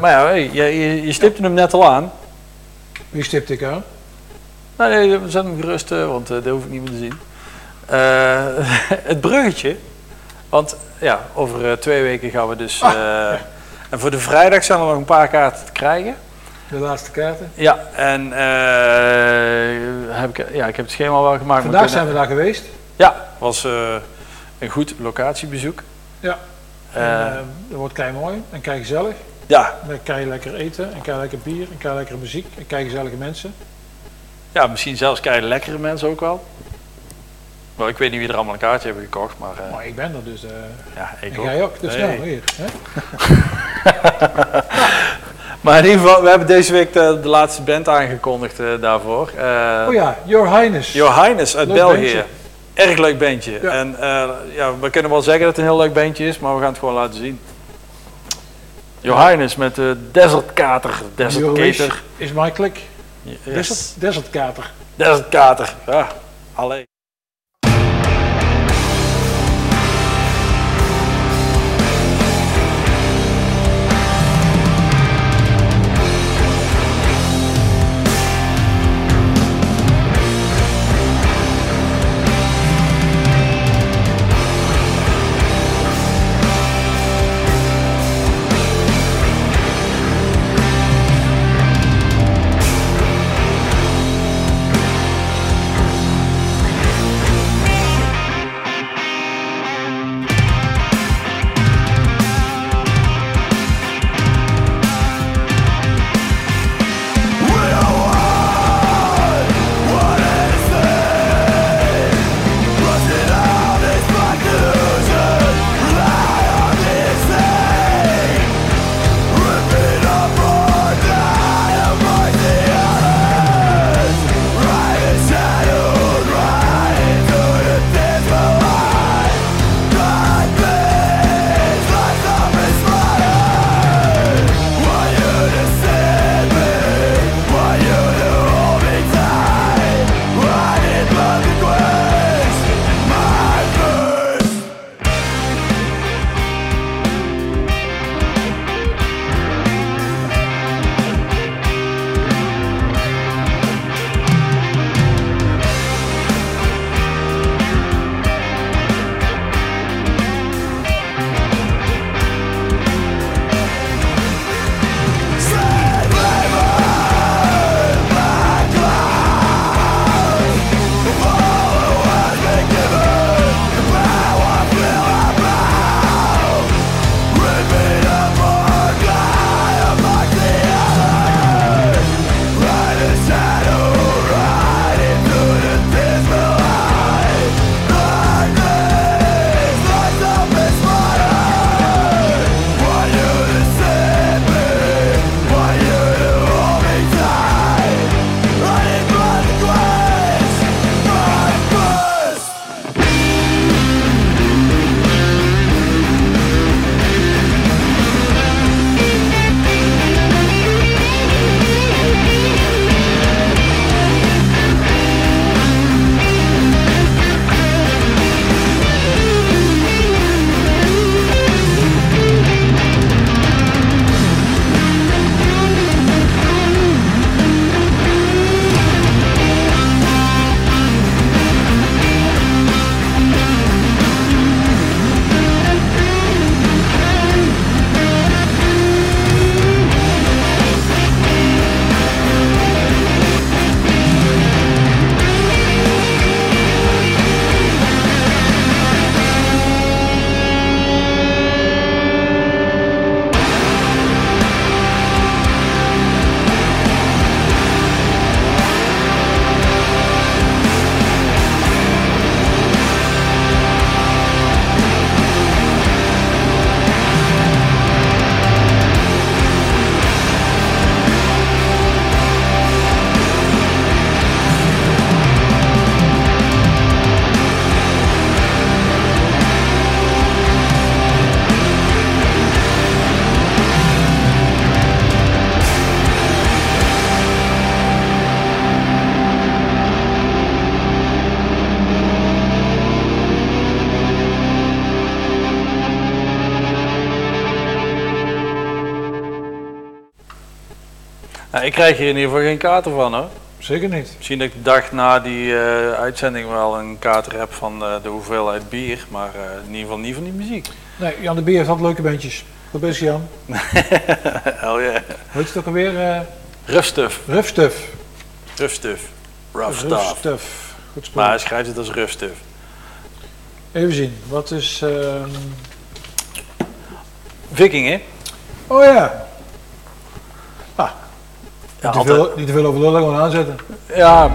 Maar ja, hey, je, je, stipte hem net al aan. Wie stipt ik aan? Nou, nee, we zetten hem gerust, want dat hoef ik niet meer te zien. Het bruggetje. Want ja, over twee weken gaan we dus. eh, En voor de vrijdag zijn er nog een paar kaarten te krijgen. De laatste kaarten. Ja, en eh, heb ik, ja, ik heb het schema wel gemaakt. Vandaag zijn we daar geweest. Ja, was eh, een goed locatiebezoek. Ja. En, Eh, eh, dat wordt kei mooi en kei gezellig. ja, Dan kan je lekker eten en kei lekker bier en kei lekkere muziek en kei gezellige mensen. ja, misschien zelfs kijken lekkere mensen ook wel. Wel, ik weet niet wie er allemaal een kaartje hebben gekocht, maar Maar ik ben er dus. ja, ik en ook. jij ook. Dus nou, hier. Hè? Maar in ieder geval, we hebben deze week de, de laatste band aangekondigd eh, daarvoor. Eh Oh ja, Your Highness. Your Highness uit Leuk België. bandje. Erg leuk bandje. Ja. En eh, ja, we kunnen wel zeggen dat het een heel leuk bandje is, maar we gaan het gewoon laten zien. Your Highness met de Desert Kater. Desert Your Kater. is my click. Yes. Desert, desert Kater. Desert Kater. Ja, alleen. Ik krijg hier in ieder geval geen kater van hoor. Zeker niet. Misschien dat ik de dag na die eh, uitzending wel een kater heb van eh, de hoeveelheid bier, maar eh, in ieder geval niet van die muziek. Nee, Jan de Beer heeft altijd leuke bandjes. Wat is hij, Jan? Hell yeah. Weet je het ook alweer? Rough stuff. rough stuff. Rough stuff. Rough Rough stuff. stuff. Goed spel. Maar hij schrijft het als rough stuff. Even zien. Wat is... ehm, Viking hè? Oh ja. Ja, niet, te veel, niet te veel over lullen, gewoon aanzetten. Ja,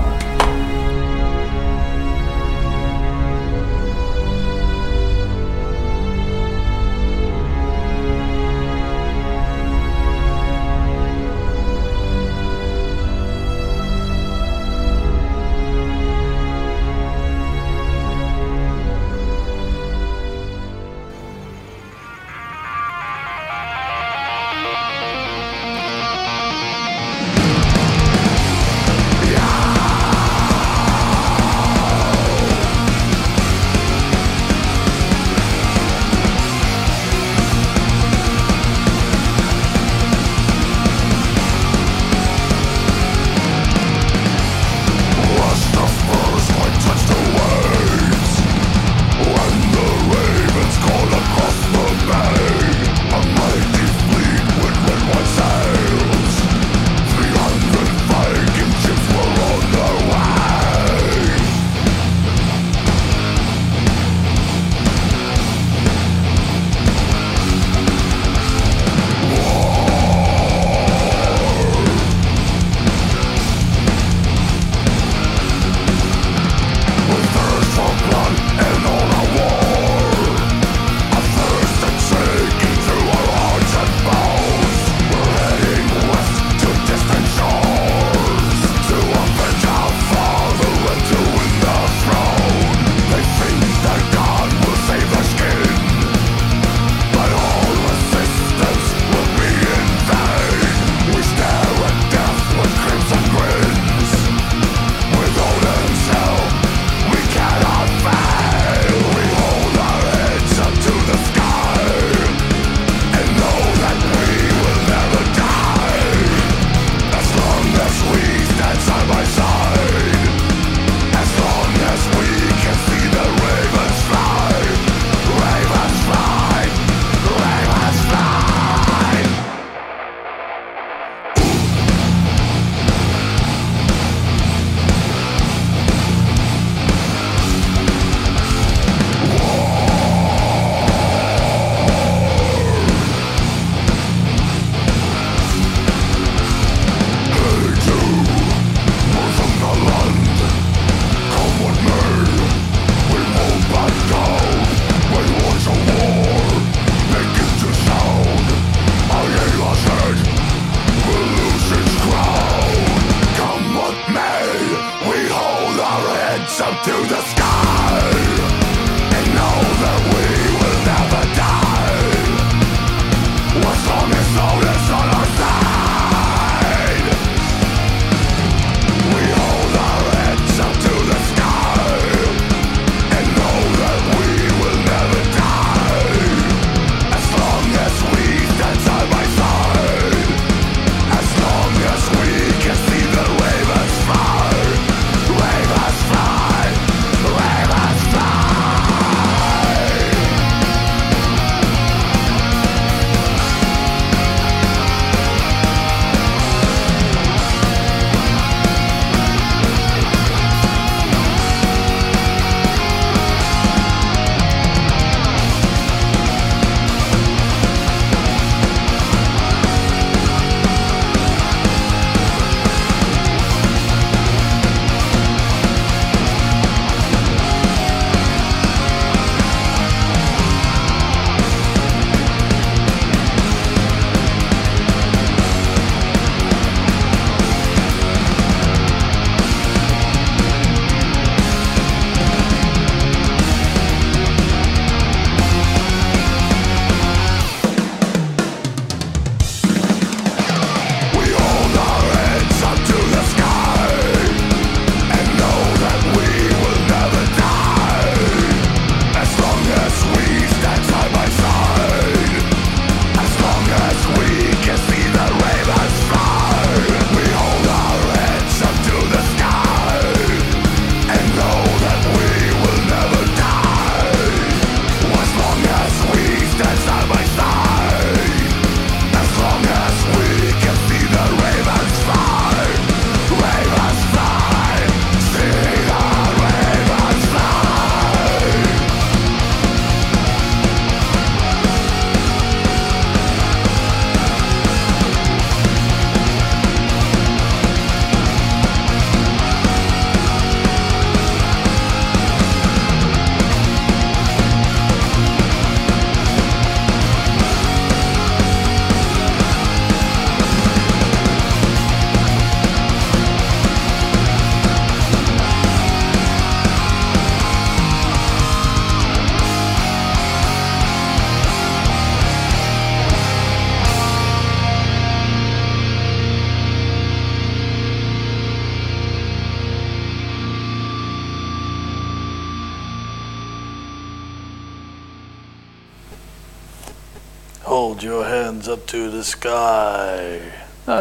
the sky.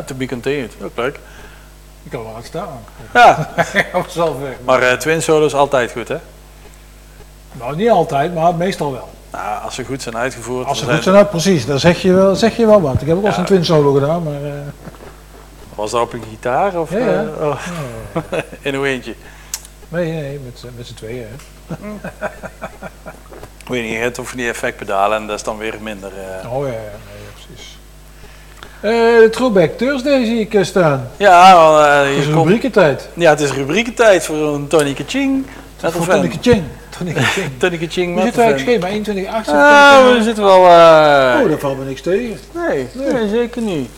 To be continued. Ook leuk. Ik kan wel laten staan. Ja, zelf weg. maar eh, twin solo is altijd goed, hè? Nou, niet altijd, maar meestal wel. Nou, als ze goed zijn uitgevoerd. Als ze goed zijn, nou, precies, dan zeg je wel, zeg je wel wat. Ik heb ook wel eens een twin solo gedaan, maar... eh, Was dat op een gitaar of Ja, ja. eh, oh, in een eentje? nee, nee, met, met z'n tweeën. Hè. Weet niet, je hebt of die effectpedalen en dat is dan weer minder. Oh ja, ja, nee. Eh, de Throwback Thursday zie ik eh, staan. Ja, wel, eh, Het is rubriekentijd. ja, het is rubriekentijd voor een Tony Kaching. Voor Tony. Kaching. Tony Kaching. Tony Kaching We met zitten eigenlijk schema 21, 8. Ah, we zitten wel... eh, Oh, daar valt me niks tegen. nee, nee, zeker niet.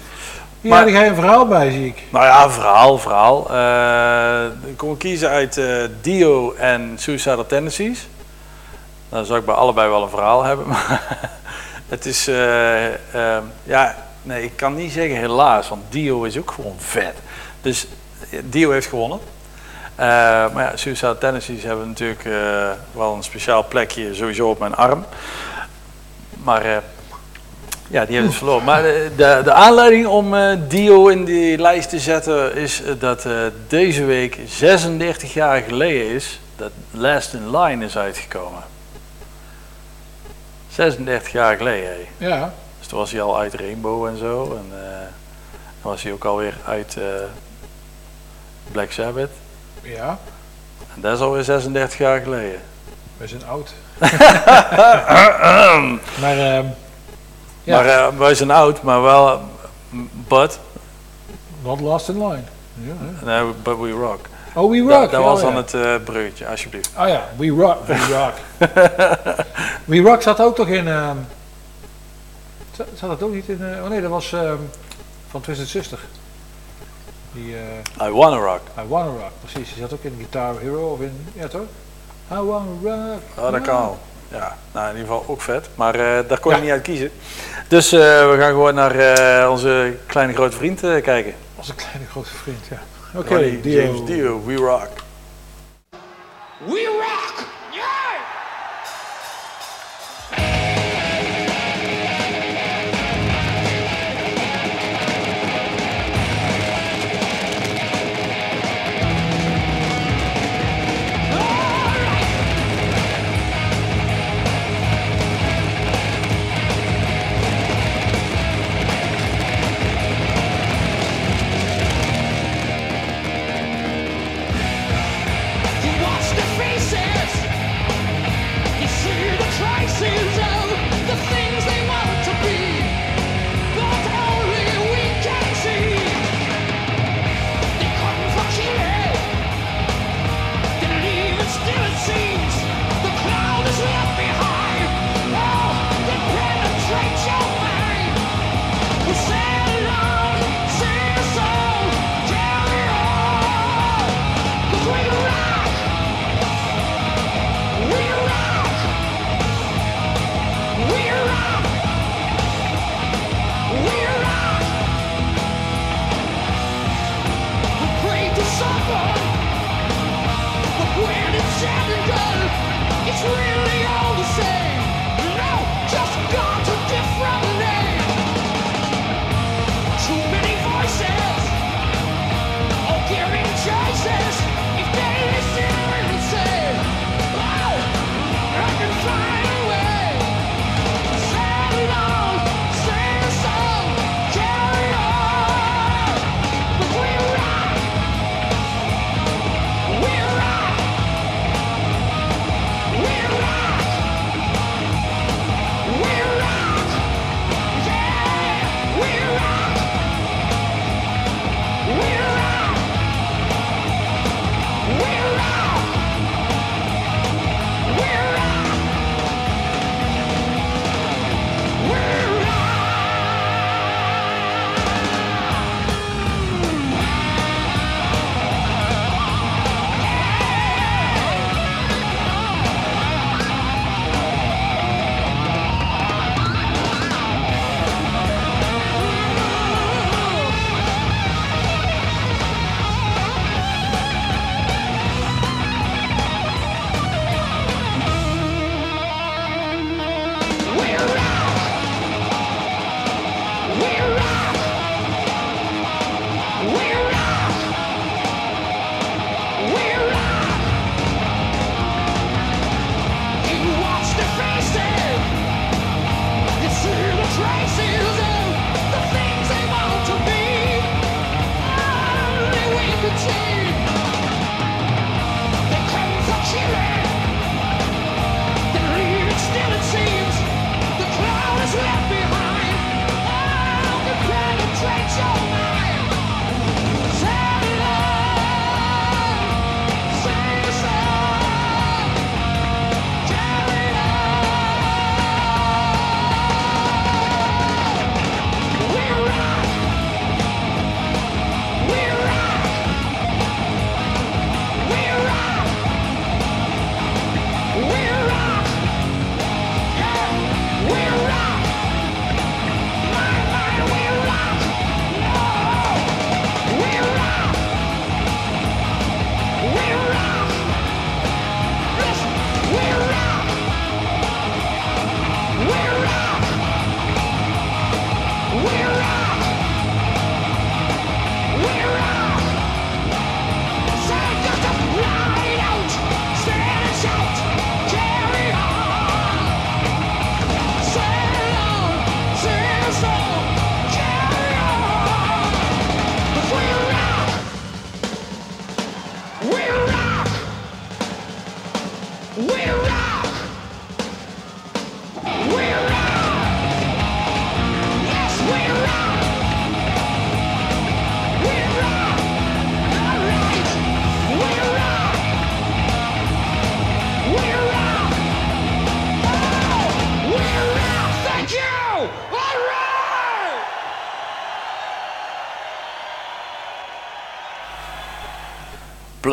Ja, Maar- ga je een verhaal bij, zie ik. Nou ja, verhaal, verhaal. Eh, ik kon kiezen uit eh, Dio en Suicidal Tendencies. Dan zou ik bij allebei wel een verhaal hebben. Maar het is, eh, eh, ja, nee, ik kan niet zeggen helaas, want Dio is ook gewoon vet. Dus eh, Dio heeft gewonnen. Eh, maar ja, Suicidal Tendencies hebben natuurlijk eh, wel een speciaal plekje sowieso op mijn arm. Maar ja, die hebben dus verloren. Maar de, de, aanleiding om Dio in die lijst te zetten is dat deze week 36 jaar geleden is dat Last in Line is uitgekomen. 36 jaar geleden. Ja, toen was hij al uit Rainbow en zo. En eh, dan was hij ook alweer uit eh, Black Sabbath. ja. En dat is alweer 36 jaar geleden. We zijn oud. maar, ehm ja, Maar eh, wij zijn oud, maar wel. but, not last in line. Ja, nee, but we rock. Oh, we rock. Dat, dat ja, was ja. dan het eh bruggetje, alsjeblieft. Oh ja, We Rock. We Rock. we Rock zat ook toch in... ehm zat, dat ook niet in... eh, oh nee, dat was ehm, van Twisted Sister. Die eh I wanna rock. I Wanna Rock, precies. Die zat ook in Guitar Hero of in... Ja toch? I Wanna Rock. Oh, dat kan al. Ja, nou in ieder geval ook vet. Maar eh, daar kon Ja. ik niet uit kiezen. Dus eh, we gaan gewoon naar eh, onze kleine grote vriend kijken. Als een kleine grote vriend, ja. Oké, Dio. James Dio, We Rock. We rock! Yeah!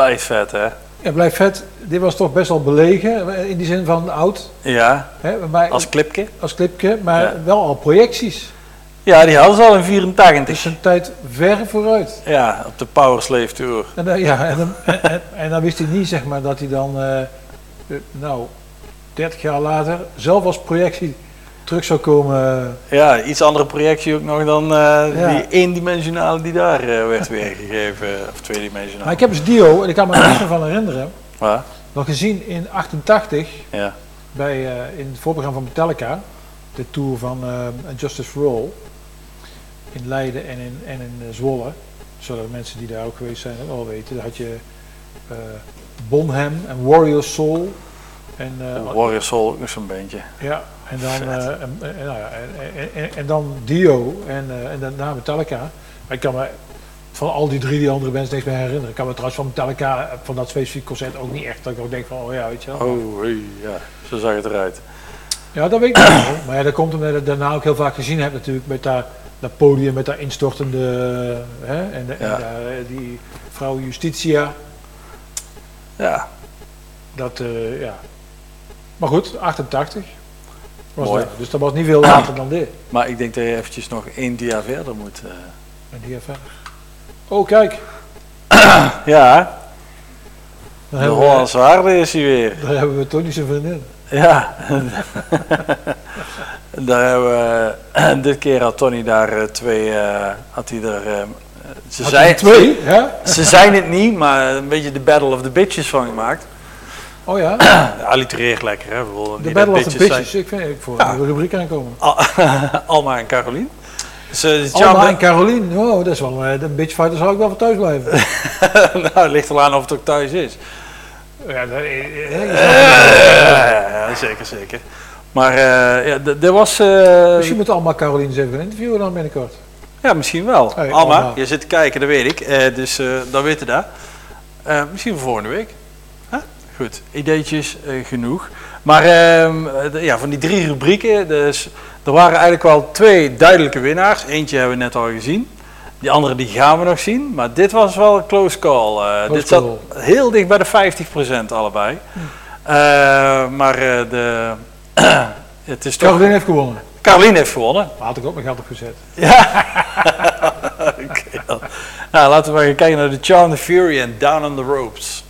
Blijft vet, hè? Ja, blijft vet. Dit was toch best wel belegen, in die zin van oud, Ja, hè, maar, als clipje. als clipje, maar Ja. wel al projecties. Ja, die hadden ze al in Dus 84. een tijd ver vooruit. Ja, op de Power Slave Tour. En, dan- ja, en, dan, en, en- en dan wist hij niet, zeg maar, dat hij dan, eh, eh, nou, 30 jaar later zelf als projectie terug zou komen. Ja, iets andere projectie ook nog dan eh, Ja. die eendimensionale die daar eh, werd weergegeven. Of tweedimensionaal. Maar ik heb dus Dio, en ik kan me er meer van herinneren, Ja, nog gezien in 88 ja. bij, eh, in het voorprogramma van Metallica, de tour van eh, Justice for All, in Leiden en in, en in eh, Zwolle. Zodat mensen die daar ook geweest zijn dat wel weten. Daar had je eh, Bonham en Warrior Soul. En, eh, Warrior Soul ook nog zo'n beentje. Ja, en dan, eh, en, en, nou en, en, en, dan Dio en, eh, en daarna Metallica. Maar ik kan me van al die drie die andere bands niks meer herinneren. Ik kan me trouwens van Metallica, eh, van dat specifieke concert ook niet echt, dat ik ook denk van, oh ja, weet je wel. Oh, ja. Zo zag het eruit. Ja, dat weet ik niet. Maar ja, dat komt omdat ik daarna ook heel vaak gezien heb natuurlijk, met daar, dat podium, met daar instortende, hè, en, de- Ja. eh, die vrouw Justitia. Ja, Dat, eh, ja. Maar goed, 88 was Mooi. dat. Dus dat was niet veel later dan dit. maar ik denk dat je eventjes nog één dia verder moet. eh. En die verder. Oh, kijk. Ja, Dan de we, Hollandse waarde is hij weer. daar hebben we toch niet zijn vriendin. Ja. daar hebben we, dit keer had Tony daar eh, twee, eh, had hij er, ze, hij twee, ze zijn het niet, maar een beetje de Battle of the Bitches van gemaakt. Oh ja, allitereert lekker hè. Bedoel, de Battle of the bitches. Ik vind ik voor Ja. een rubriek aankomen. Al- Alma en Carolien. Dus, eh, Alma en Caroline, oh, dat is wel eh, een bitch fighter zou ik wel van thuis blijven. nou, het ligt er aan of het ook thuis is. ja, dat, zeker, zeker. Maar eh, ja, er was... Misschien moet Alma Caroline eens even gaan interviewen dan binnenkort. ja, misschien wel. Hey, Alma, Alma. je zit te kijken, dat weet ik. Dus dan weten we dat. Misschien voor volgende week. Goed, ideetjes eh, genoeg. Maar ehm, eh, ja, van die drie rubrieken, dus, er waren eigenlijk wel twee duidelijke winnaars. Eentje hebben we net al gezien. Die andere die gaan we nog zien. Maar dit was wel een close call. Eh, Close dit zat call. heel dicht bij de 50% allebei. Eh, maar de, het is toch... Caroline heeft gewonnen. Caroline heeft gewonnen. Daar had ik ook mijn geld op gezet. Oké, dan. Nou, laten we maar gaan kijken naar de Charm the Fury en Down on the Ropes.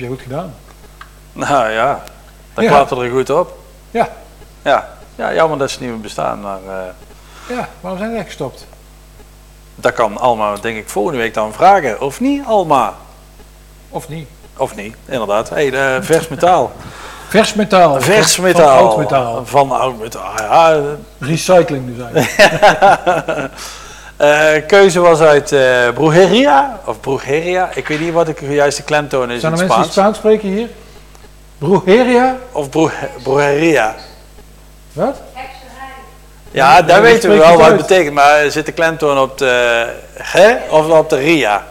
Heb je goed gedaan. Nou ja, dat Ja. klapte er goed op. Ja, Ja, ja jammer dat ze niet meer bestaan, maar eh, ja, waarom zijn ze gestopt? dat kan Alma denk ik volgende week dan vragen. Of niet, Alma? Of niet? Of niet, inderdaad. Hé, hey, vers metaal. Vers metaal. Vers van- metaal. Van oud metaal. Van oud metaal, ja. Recycling dus eigenlijk. Eh, keuze was uit Brujeria, of Brujeria. Ik weet niet wat de juiste klemtoon is Zijn in er het mensen die Spaans. Spaans spreken hier? Brujeria? Of Bru- Brujeria. Wat? Ja, daar weten we wel wat het betekent, maar zit de klemtoon op de ge of op de ria?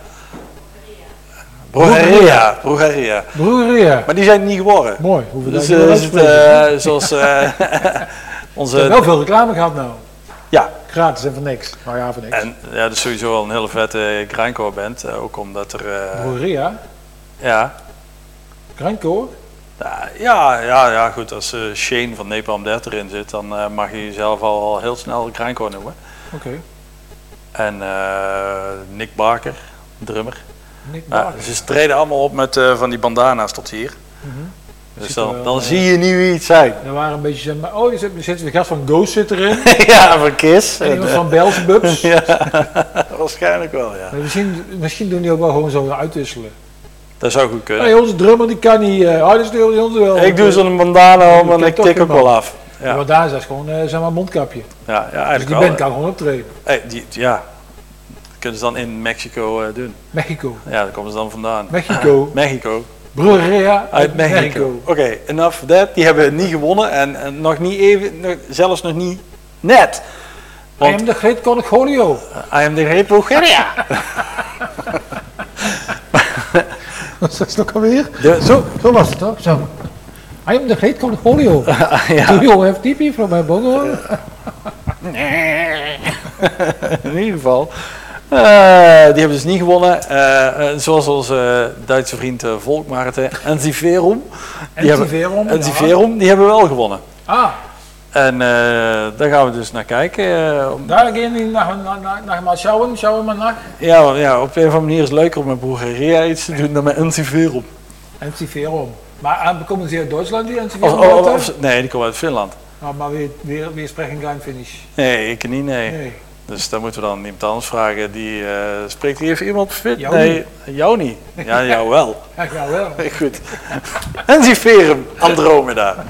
Brujeria. Brujeria. Brujeria. Maar die zijn niet geworden. Mooi, Dus eh, is het, zoals eh, We hebben wel onze... veel reclame gehad nou. Ja, Gratis en voor niks. Nou ja, voor niks. en ja, dat is sowieso wel een hele vette grindcore band. eh, ook omdat er... eh, Brujeria, ja, Grindcore. Ja, ja, ja, goed. Als eh, Shane van Napalm Death erin zit, dan eh, mag je jezelf al, heel snel grindcore noemen. Oké. En eh, Nick Barker, drummer. Nick Barker. ze treden allemaal op met eh, van die bandana's tot hier. Mhm. Dus dan, eh, zie je niet wie het zijn. Er waren een beetje, zeg maar, oh, er zit, er zit de gast van Ghost zit erin. ja, van Kiss. En iemand van Belzebubs. ja, waarschijnlijk wel, ja. Maar Misschien, misschien doen die ook wel gewoon zo uitwisselen. Dat zou goed kunnen. Hey, onze drummer die kan niet. eh oh, dat is de- onze wel. ik doe zo'n bandana om Die en ik tik ook wel af. Ja. Maar daar is dat gewoon eh, zeg maar een mondkapje. ja, ja Dus eigenlijk die wel. band kan gewoon optreden. Hey, die, ja, dat kunnen ze dan in Mexico doen. Mexico. Ja, daar komen ze dan vandaan. Mexico. Mexico. Brujeria Uit Mexico. Oké, enough of that. Die hebben niet gewonnen en, en nog niet even, nog, zelfs nog niet net. I am the great Conigolio. I am the great Bulgaria. Wat is dat alweer? De- Zo, zo was het toch? Zo. I am the great Conigolio. ja, Do you have TP from my bongo? in ieder geval. Eh, die hebben dus niet gewonnen. Eh, eh, zoals onze Duitse vriend uh, Volkmaarten Enziverum. Die hebben- Entiverum, Enziverum, die hebben wel gewonnen. Ah, En daar gaan we dus naar kijken. om- daar gaan we naar, naar, maar maar naar. ja, ja, op een of andere manier is het leuker om met Bulgaria iets te doen dan met Enziverum. Entiverum. Maar komen ze uit Duitsland die of- nee, die komen uit Finland. Ah, maar weer, weer, weer spreken geen finish. Nee, ik niet, nee. Nee. Dus dan moeten we dan iemand anders vragen. Die, eh, spreekt hier even iemand fit? Jou nee, jou niet. Ja, jou wel. Ja, ja wel. Goed. Enziferum Andromeda.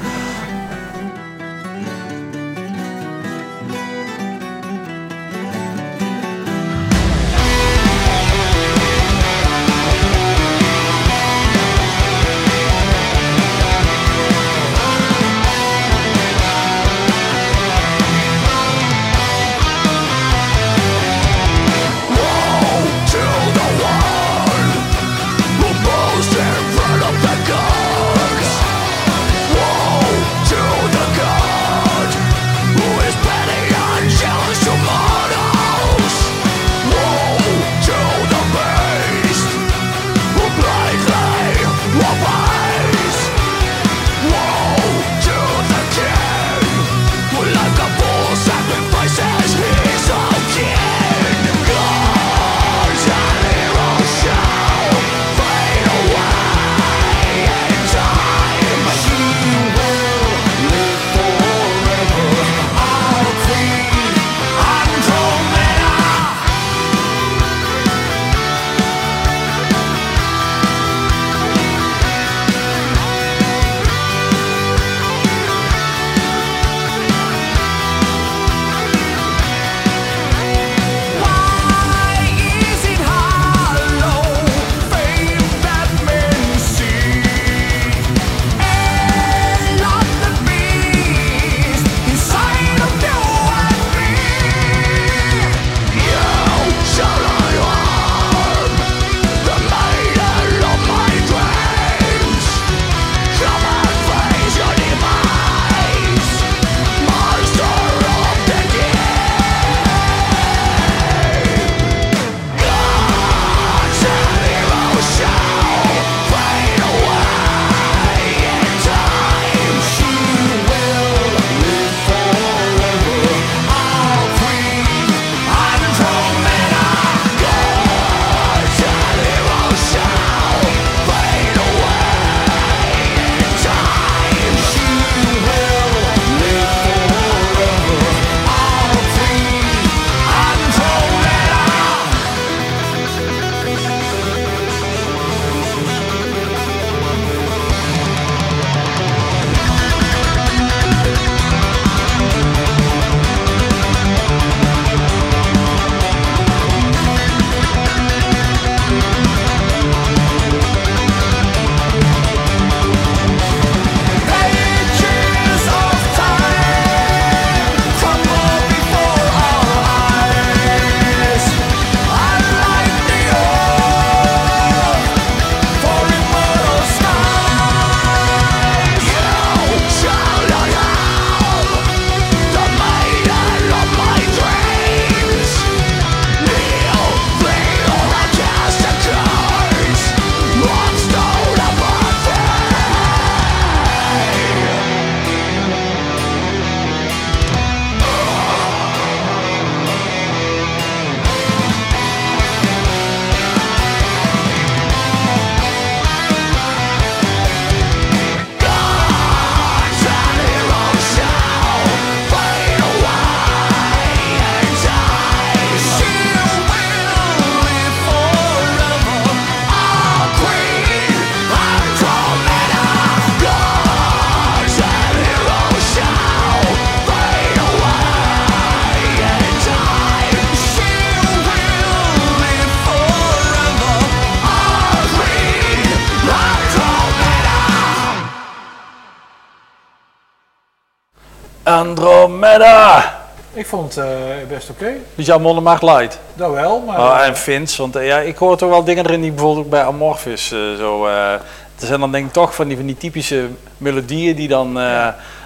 Ik vond het eh, best oké. Dus jouw Monomark Light. Dat wel, maar... Oh, en Vince, want eh, ja, ik hoor toch wel dingen erin die bijvoorbeeld bij Amorphis eh, zo... er zijn dan denk ik toch van die, van die typische melodieën die dan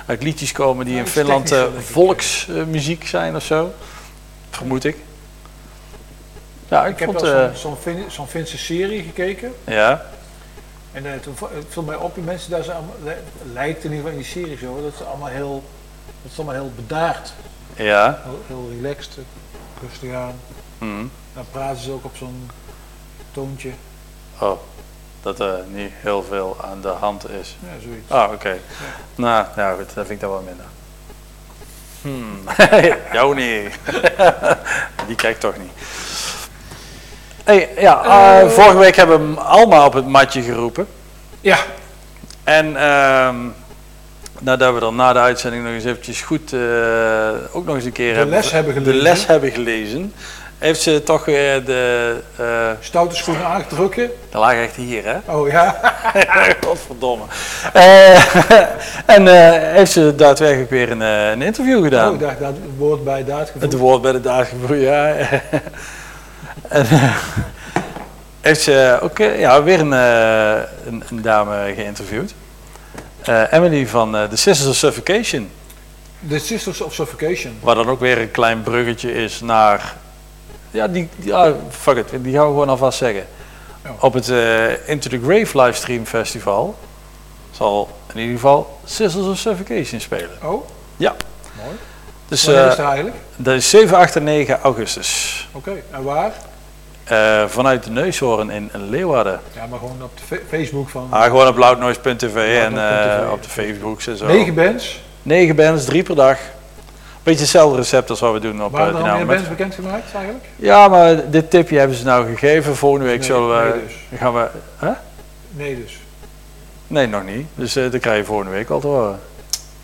uit liedjes komen die in is Finland volksmuziek zijn of zo. Vermoed ik. Ja, ik, ik heb vond... wel zo'n zo'n Finse serie gekeken. ja, En eh, toen viel mij op, die mensen daar zijn allemaal, li- lijkt in ieder geval in die serie zo, dat ze allemaal heel, dat ze allemaal heel bedaard, ja. heel, heel relaxed, rustig aan. hm. Dan praten ze ook op zo'n toontje. Oh, dat er niet heel veel aan de hand is. Ja, zoiets. Ah, oké. Nou, ja goed, dat vind ik dan wel minder. Hmm. Jou niet. Die kijkt toch niet. Hey, ja, eh, vorige week hebben we hem Alma op het matje geroepen. Ja, En ehm, nadat we dan na de uitzending nog eens eventjes goed, eh, ook nog eens een keer De les hebben de gelezen. les hebben gelezen, heeft ze toch weer de, eh stoute schoenen aangedrukken. dat lag echt hier hè, Oh ja, godverdomme. Eh, en heeft ze daadwerkelijk weer een, een interview gedaan. oh, dacht dat woord bij daad Het woord bij de daad gevoerd, ja. en heeft ze ook ja, weer een, een, een dame geïnterviewd. Eh, Emily van eh The Sisters of Suffocation. The Sisters of Suffocation. Waar dan ook weer een klein bruggetje is naar... Ja, die, die- ja fuck it, die gaan we gewoon alvast zeggen. Ja. Op het eh, Into the Grave livestream festival zal in ieder geval Sisters of Suffocation spelen. Oh, Ja. mooi. Dus Wanneer is dat eigenlijk? dat is 7, 8 en 9 augustus. Oké, en waar? Eh, vanuit de Neushoorn in Leeuwarden. Ja, maar gewoon op de fa- Facebook van Ah, gewoon op loudnoise.tv en eh, op de Facebooks en zo. negen bands. 9 bands, drie per dag. Beetje hetzelfde recept als wat we doen op Waren uh, er al meer bands bekendgemaakt eigenlijk? Ja, maar dit tipje hebben ze nou gegeven. Volgende week Nee, zullen we... nee dus. Gaan we hè? Nee dus. Nee, nog niet. Dus eh dat krijg je volgende week al te horen.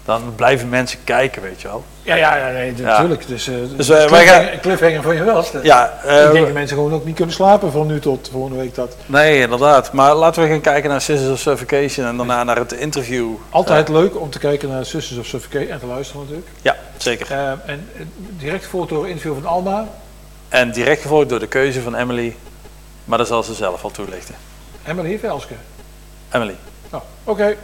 Dan blijven mensen kijken, weet je wel. Ja, ja, ja nee, natuurlijk. Dus, eh Dus, eh, wij cliffhanger, cliffhanger van je wel. Ja, eh, ik denk dat mensen gewoon ook niet kunnen slapen van nu tot volgende week. Dat. nee, inderdaad. Maar laten we gaan kijken naar Sisters of Suffocation en daarna naar het interview. Altijd leuk om te kijken naar Sisters of Suffocation en te luisteren natuurlijk. Ja, zeker. Eh, en eh, direct gevolgd door een interview van Alma. En direct gevolgd door de keuze van Emily. Maar dat zal ze zelf al toelichten. Emily Velske. Emily. Nou, oké.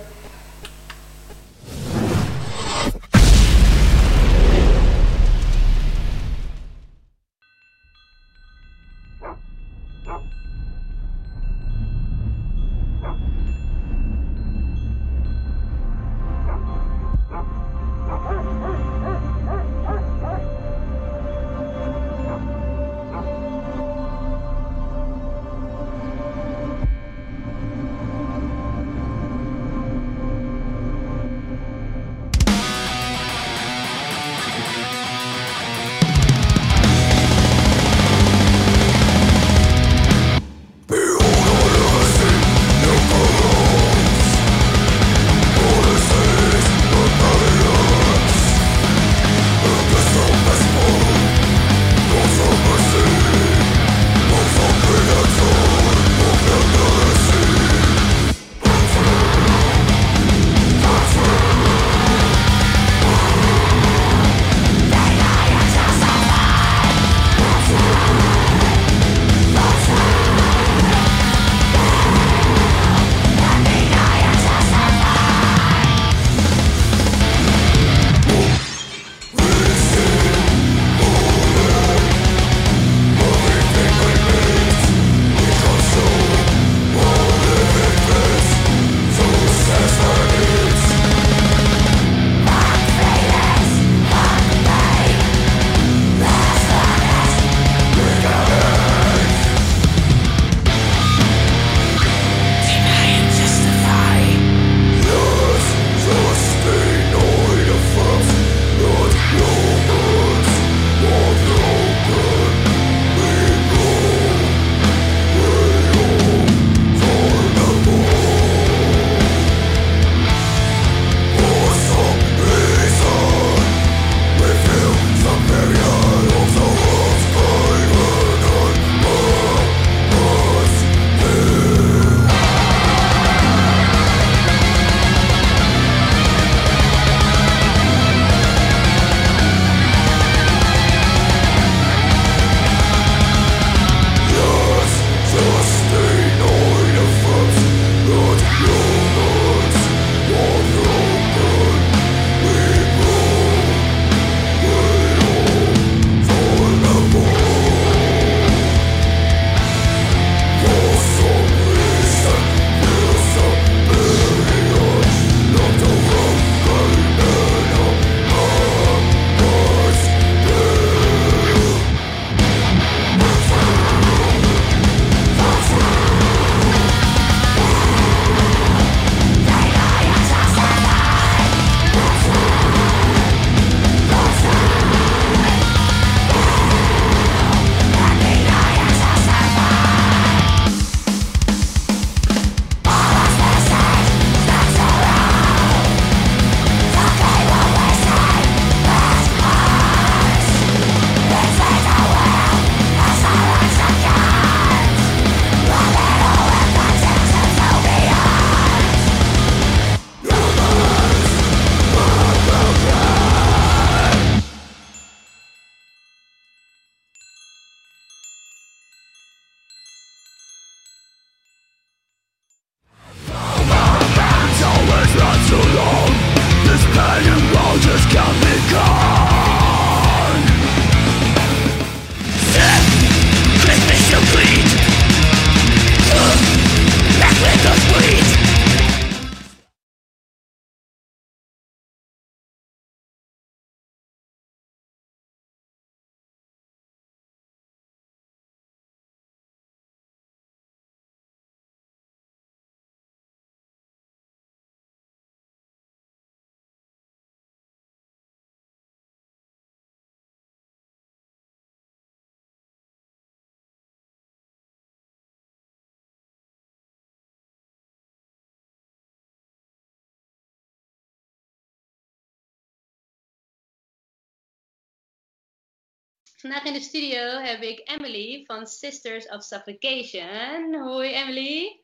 Vandaag in de studio heb ik Emily van Sisters of Suffocation. Hoi Emily.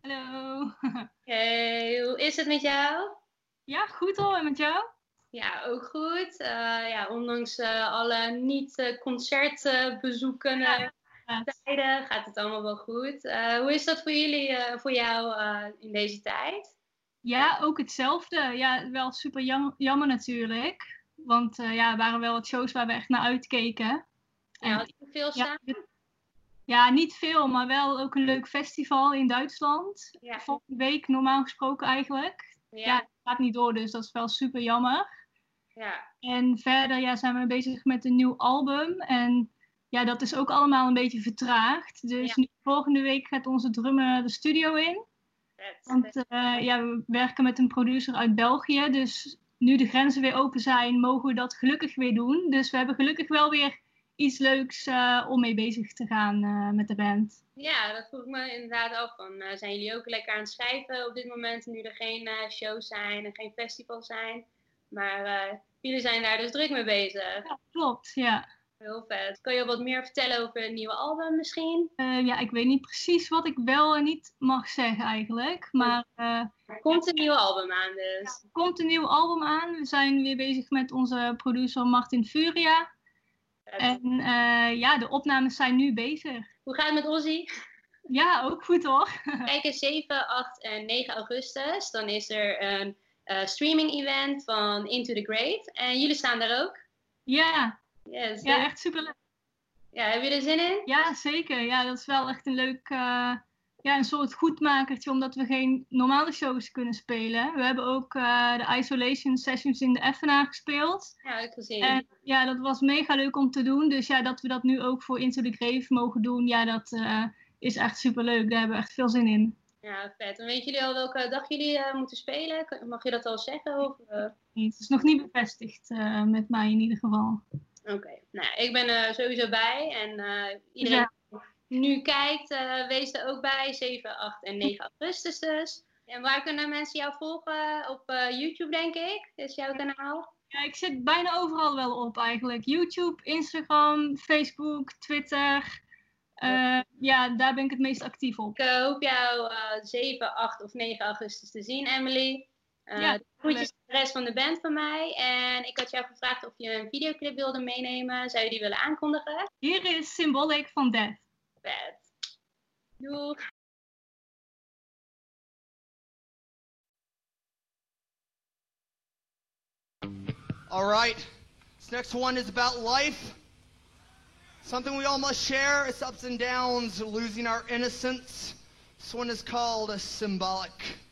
Hallo. Hey, hoe is het met jou? Ja, goed hoor. En met jou? Ja, ook goed. Eh, ja, ondanks eh, alle niet-concertbezoeken Ja. tijden gaat het allemaal wel goed. Eh, hoe is dat voor jullie, eh, voor jou eh, in deze tijd? Ja, ook hetzelfde. Ja, wel super jam- jammer natuurlijk. Want eh, ja, er waren wel wat shows waar we echt naar uitkeken. Ja, En- had je veel ja, dit- ja, niet veel, maar wel ook een leuk festival in Duitsland. Ja. Volgende week normaal gesproken eigenlijk. Ja, Ja, het gaat niet door, dus dat is wel super jammer. ja. En verder ja, zijn we bezig met een nieuw album. En ja, dat is ook allemaal een beetje vertraagd. Dus nu, volgende week gaat onze drummer de studio in. Want eh, ja, we werken met een producer uit België. Dus nu de grenzen weer open zijn, mogen we dat gelukkig weer doen. Dus we hebben gelukkig wel weer iets leuks eh, om mee bezig te gaan eh, met de band. Ja, dat vroeg ik me inderdaad af. Van, eh, zijn jullie ook lekker aan het schrijven op dit moment, nu er geen shows zijn en geen festivals zijn? Maar jullie zijn daar dus druk mee bezig. Ja, klopt, ja. Heel vet. Kan je wat meer vertellen over het nieuwe album misschien? Eh, ja, ik weet niet precies wat ik wel en niet mag zeggen eigenlijk. Maar eh, Er komt een nieuw album aan dus. er komt een nieuw album aan. We zijn weer bezig met onze producer Martin Furia. Vet. En eh, ja, de opnames zijn nu bezig. Hoe gaat het met Ozzy? Ja, ook goed hoor. Kijken 7, 8 en 9 augustus. Dan is er een streaming event van Into the Grave. En jullie staan daar ook. Ja, Yes. ja echt super leuk. Ja, heb je er zin in? Ja, zeker. Ja, dat is wel echt een leuk, eh, ja, een soort goedmakertje, omdat we geen normale shows kunnen spelen. We hebben ook eh, de Isolation Sessions in de Effenaar gespeeld. Ja, ik gezien. En ja, dat was mega leuk om te doen. Dus ja, dat we dat nu ook voor Into the Grave mogen doen, ja, dat eh, is echt super leuk. Daar hebben we echt veel zin in. Ja, vet. En weten jullie al welke dag jullie moeten spelen? Mag je dat al zeggen? Of, eh? Het is nog niet bevestigd met mij in ieder geval. Oké, nou ik ben er sowieso bij. En eh, iedereen Ja. die nu kijkt, eh, wees er ook bij. 7, 8 en 9 augustus dus. En waar kunnen mensen jou volgen? Op eh, YouTube, denk ik. Is jouw kanaal. Ja, ik zit bijna overal wel op eigenlijk. YouTube, Instagram, Facebook, Twitter. Eh, ja, daar ben ik het meest actief op. Ik eh, hoop jou eh 7, 8 of 9 augustus te zien, Emily. Eh Ja, groetjes de rest van de band van mij. En ik had jou gevraagd of je een videoclip wilde meenemen. Zou je die willen aankondigen? Hier is Symbolic van Death. Vet. Doeg. All right. This next one is about life. Something we all must share. Its ups and downs, losing our innocence. This one is called a symbolic.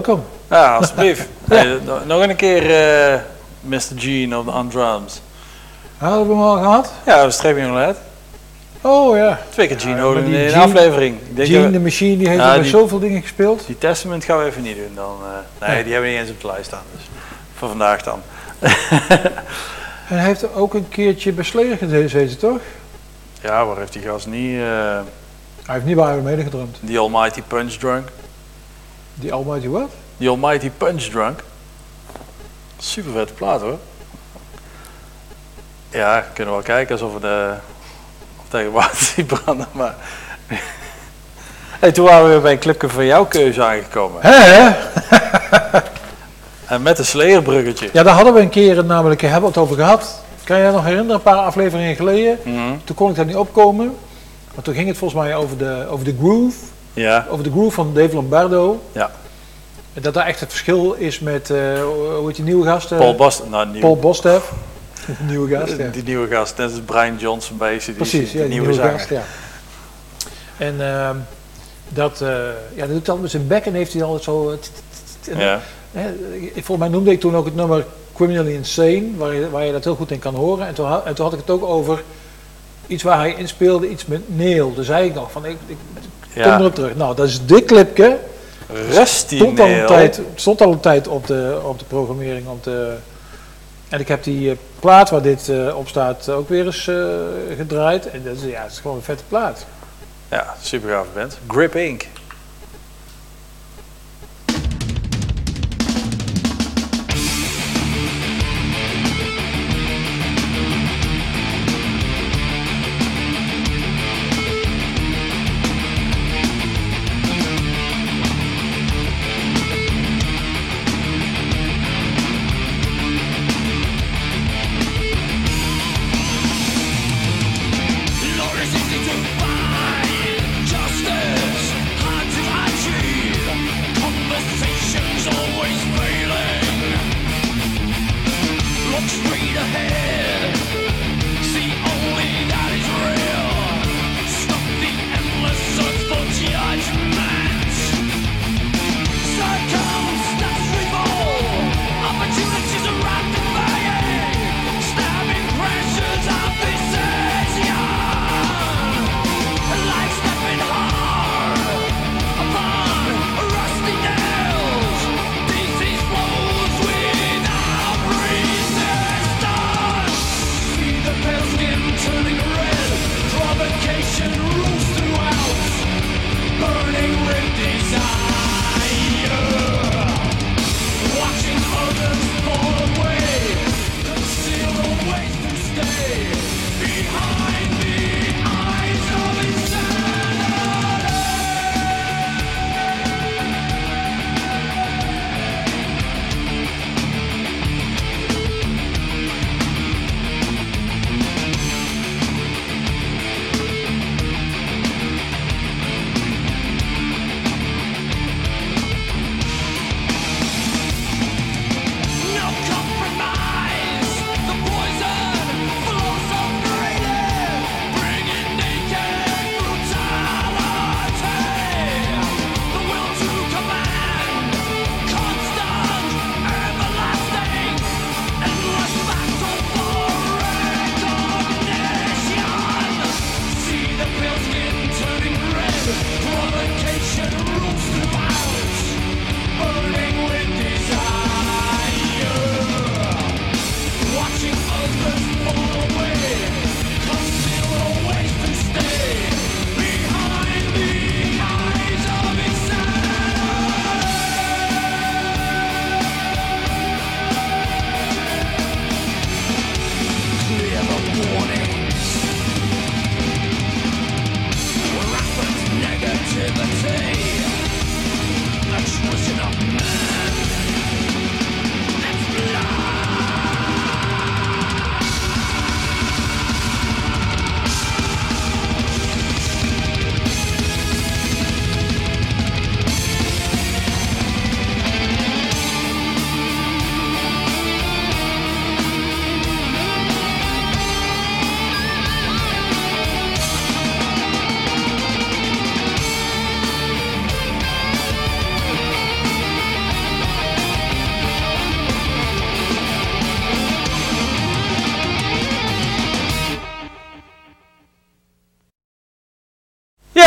Welcome. Ja, alsjeblieft. Hey, nog- een keer eh, Mr. Gene op de on drums. Hadden we hem al gehad? Ja, we strepen hem net. Oh ja. Twee keer Gene maar in een aflevering. Ik denk Gene we- de Machine, die heeft die- zoveel dingen gespeeld. Die Testament gaan we even niet doen dan. eh. nee, die hebben we niet eens op de lijst staan. Dus voor vandaag dan. En hij heeft ook een keertje Slayer gezeten, toch? ja, waar heeft die gast niet... eh, Hij heeft niet bij Iron Maiden gedrumd. die Almighty Punch Drunk. Die Almighty what? Die Almighty Punch Drunk. Super vette plaat hoor. Ja, we kunnen wel kijken alsof we de, of tegen water zien branden, maar... hey, toen waren we weer bij een clipje van jouw keuze aangekomen. Hè? En met een Slayer-bruggetje. Ja, daar hadden we een keer namelijk hebben het over gehad. Kan je je nog herinneren, een paar afleveringen geleden? Mhm. Toen kon ik daar niet opkomen. Maar toen ging het volgens mij over de, over de groove. Ja, over de groove van Dave Lombardo. Ja. Dat daar echt het verschil is met, eh, hoe heet die nieuwe gast? eh, Paul Bast, nou, nieuw, Paul Bostef. nieuwe gast, ja. die nieuwe gast, net als Brian Johnson bij ACDC, Precies, die ja, die nieuwe, nieuwe, gast, ja. En ehm, dat, eh, ja, dat doet hij altijd met zijn bek en heeft hij altijd zo... Ja, volgens mij noemde ik toen ook het nummer Criminally Insane, waar je, waar je dat heel goed in kan horen. En toen, ha- en toen had ik het ook over iets waar hij inspeelde, iets met Neil. Dus zei ik nog van, ik, ik kom ja. erop terug. Nou, dat is dit clipje. Rusty Stond al een tijd, stond al een tijd op de, op de programmering. Op de, en ik heb die eh, plaat waar dit eh, op staat ook weer eens eh, gedraaid. En dat is, ja, het is gewoon een vette plaat. Ja, super gaaf band. Grip Inc.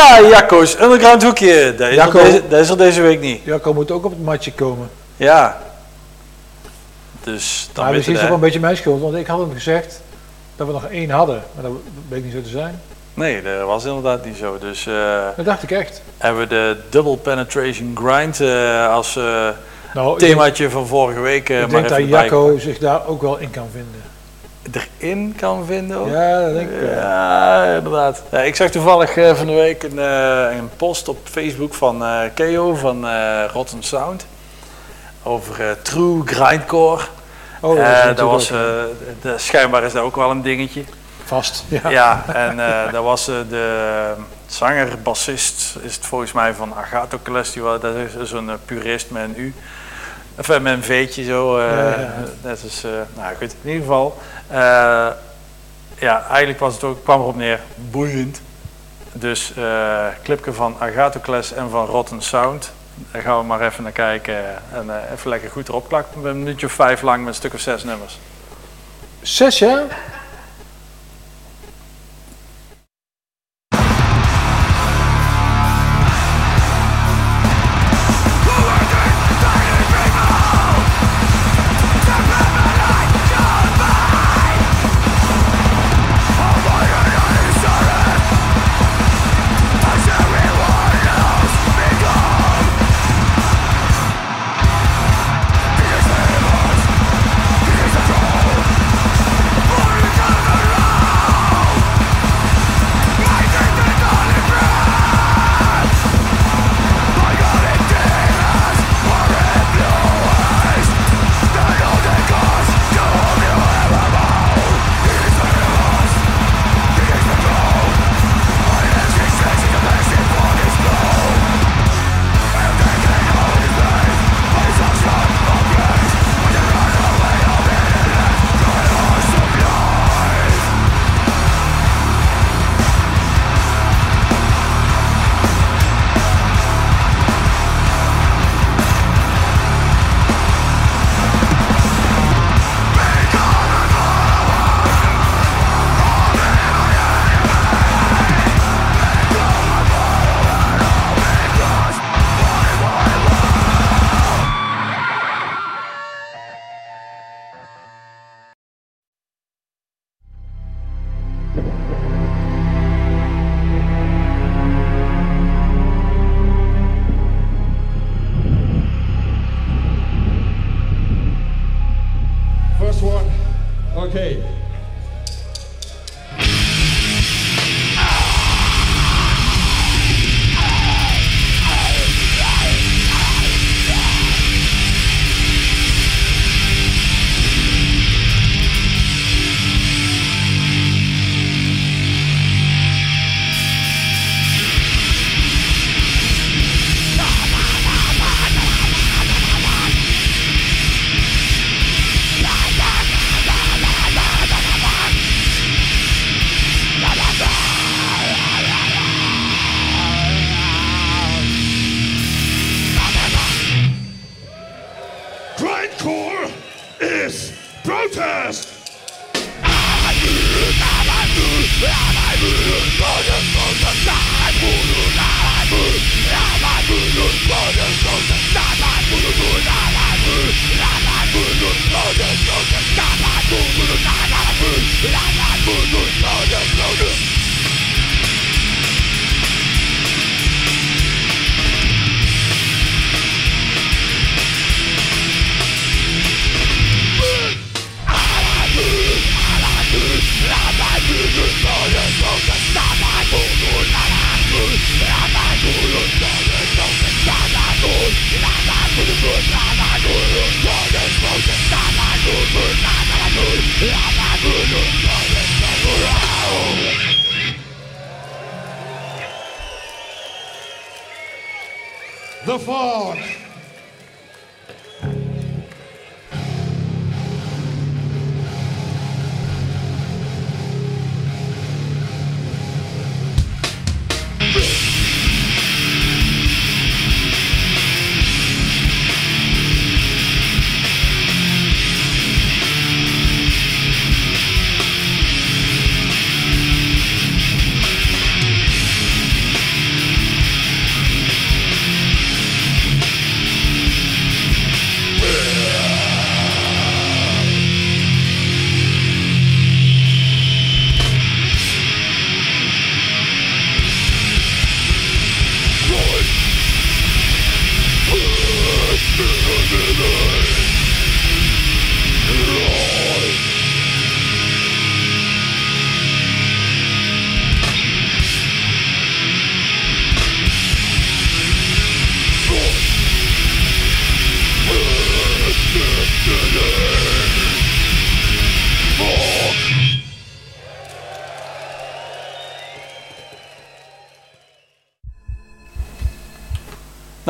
Ja, Jacco's Underground Hoekje. Dat is, Jacco. deze, dat is er deze week niet. Jacco moet ook op het matje komen. Ja. Dus dan Maar misschien is het wel een beetje mijn schuld, want ik had hem gezegd dat we nog één hadden. Maar dat bleek niet zo te zijn. Nee, dat was inderdaad niet zo. Dus eh, Dat dacht ik echt. hebben we de Double Penetration Grind eh, als eh, Nou, themaatje van vorige week ik maar denk dat Jacco zich daar ook wel in kan vinden. Erin kan vinden. ook. Ja, dat denk ik wel. Ja, inderdaad. Ja, ik zag toevallig eh, van de week een, eh, een post op Facebook van eh Keo van Rotten Sound. Over True Grindcore. Oh, dat natuurlijk was, de, schijnbaar is dat ook wel een dingetje. vast. Ja. Ja, en dat was de zanger, bassist is het volgens mij van Agatocles, die dat is zo'n purist met een U. Enfin, met een veetje zo. Ja, ja, ja. Dat is, nou goed, in ieder geval. Eh, ja, eigenlijk was het ook, kwam erop neer, boeiend. Dus eh clipje van Agatocles en van Rotten Sound. Daar gaan we maar even naar kijken en eh, even lekker goed erop klappen. Een minuutje of vijf lang met een stuk of zes nummers. Zes, ja?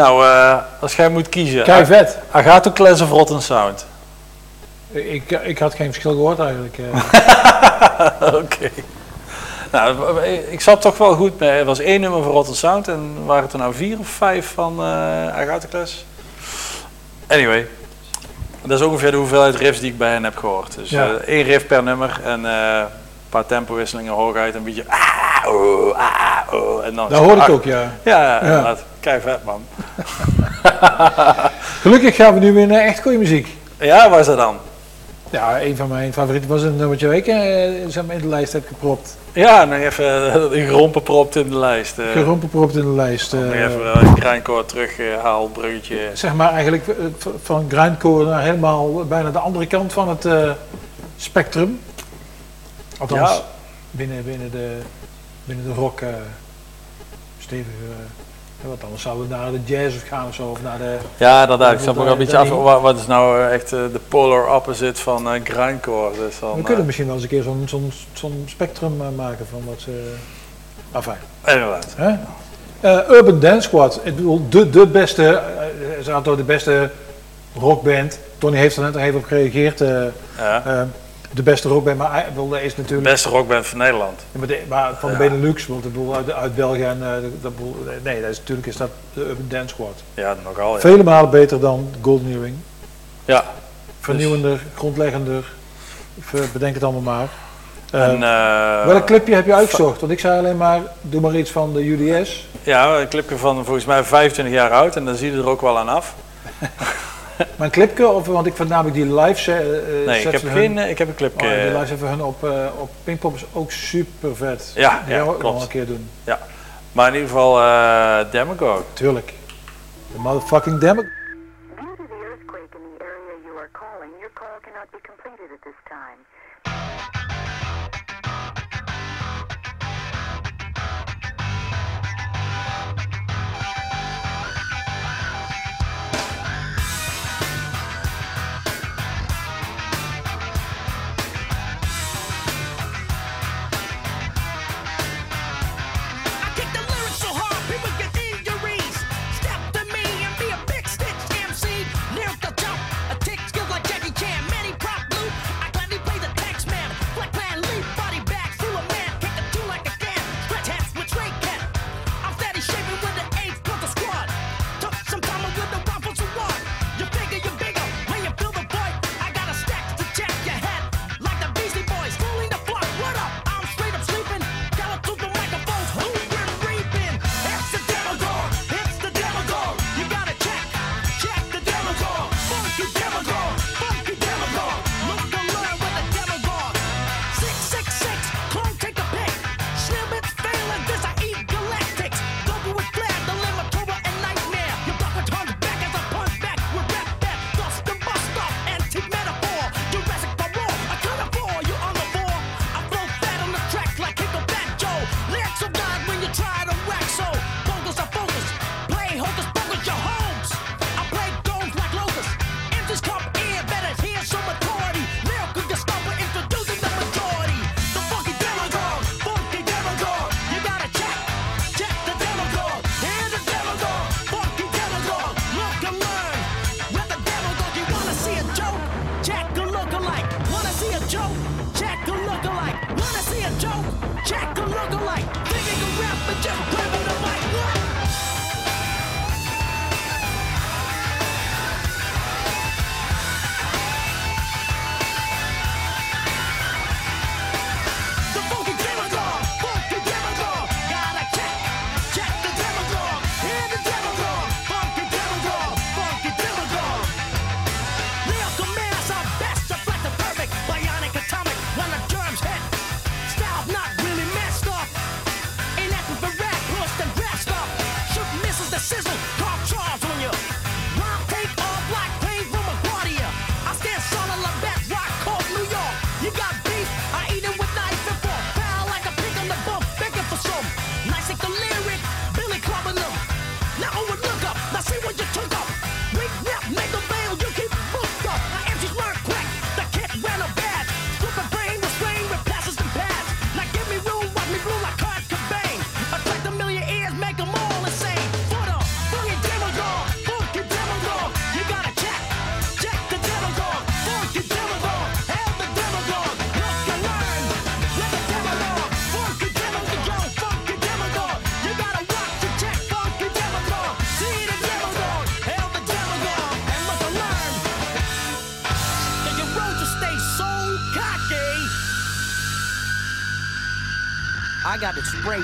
Nou, eh, als jij moet kiezen. Kei vet. Agato Class of Rotten Sound? Ik, ik had geen verschil gehoord eigenlijk. eh. Oké. Nou, ik zat toch wel goed mee. Er was één nummer van Rotten Sound en waren het er nou vier of vijf van eh Agatha Class? Anyway, dat is ongeveer de hoeveelheid riffs die ik bij hen heb gehoord. Dus Ja. eh, één riff per nummer en eh, een paar tempowisselingen hoogheid, een beetje ah, oh, ah, oh, en dan Dat hoorde ik ook, ja. Ja, ja, Ja. Kei vet man. Gelukkig gaan we nu weer naar echt goede muziek. Ja, waar is dat dan? Ja, een van mijn favorieten was een nummertje waar ik eh, in de lijst heb gepropt. Ja, nog even eh, een gerompenpropt in de lijst. eh. Gerompenpropt in de lijst. nog eh. even een grindcore teruggehaald, bruggetje. zeg maar eigenlijk van grindcore naar helemaal bijna de andere kant van het spectrum. Althans, Ja. binnen, binnen, de, binnen de rock eh stevige. eh, wat anders zouden we naar de jazz of gaan of zo. Of naar de, Ja, inderdaad. Ik zat me dat- wel een beetje dat af. Wat, wat is nou eh, echt de polar opposite van grindcore? Dus dan, we kunnen misschien wel eens een keer zo'n zo'n zo'n spectrum maken van wat ze. Enfin. Inderdaad. Hè? Urban Dance Squad, ik bedoel, de, de beste, eh, ze hadden de beste rockband. Tony heeft er net even op gereageerd. Ja. De beste rockband, maar wilde is natuurlijk. Beste rockband van Nederland. Ja, maar, de- maar van de. Benelux, want ik bedoel, uit, uit België en eh, de, de boel- nee, dat is, natuurlijk is dat de Urban Dance Squad. Ja, nogal. Ja. Vele malen beter dan Golden Earring. ja. Vernieuwender, grondleggender, ver- bedenk het allemaal maar. En, eh, welk clipje heb je uitgezocht? Want ik zei alleen maar, doe maar iets van de UDS. Ja, een clipje van volgens mij 25 jaar oud en dan zie je er ook wel aan af. Maar een clipje, of, want ik vind namelijk die live eh, Nee, ik sets heb, geen, hun- eh, ik heb een clipje. Oh, die live van hun op, eh, op Pinkpop is ook super vet. Ja, die ja, gaan we ook klopt. nog een keer doen. Ja. Maar in ieder geval eh Demagogue. Tuurlijk. De motherfucking demo. Due to the earthquake in the area you are calling, your call cannot be completed at this time.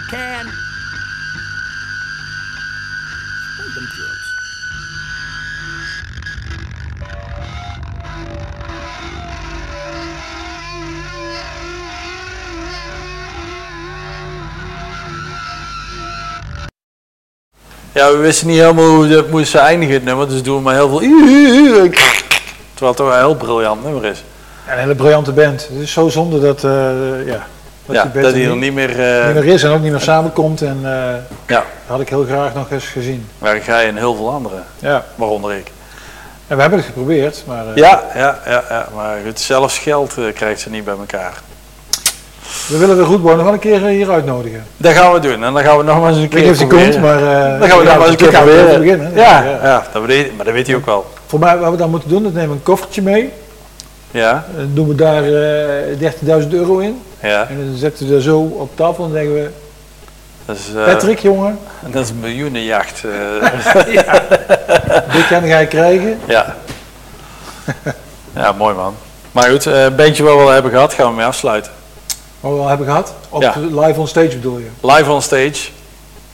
Can. Spray them drums. Ja, we wisten niet helemaal hoe dat moest eindigen het nummer, dus doen we maar heel veel... Terwijl het toch een heel briljant nummer is. Ja, een hele briljante band. Het is zo zonde dat, eh, ja, dat Ja, dat hij er niet meer... eh, niet meer is en ook niet meer samenkomt. En eh, Ja. dat had ik heel graag nog eens gezien. Maar ga je en heel veel anderen, Ja. waaronder ik. En we hebben het geprobeerd, maar eh, Ja, ja, ja, ja, maar goed, zelfs geld eh, krijgt ze niet bij elkaar. we willen de Roetboy nog wel een keer eh, hier uitnodigen. Dat gaan we doen en dan gaan we nog maar eens een Ik keer weet niet of komt, maar... eh, Dan gaan we nog maar eens een keer proberen. beginnen. Ja, Ja, ja. dat weet, maar dat weet hij ook wel. Voor mij, wat we dan moeten doen, dat nemen we een koffertje mee. Ja, Dan doen we daar eh 13.000 euro in. Ja. En dan zetten we dat zo op tafel en zeggen we... Dat is, eh, Patrick, jongen, dat is een miljoenenjacht. eh. dit kan jij krijgen. ja. ja, mooi man. Maar goed, eh, een bandje wat we al hebben gehad, gaan we mee afsluiten. Wat we al hebben gehad. Op Ja. live on stage bedoel je. Live on stage.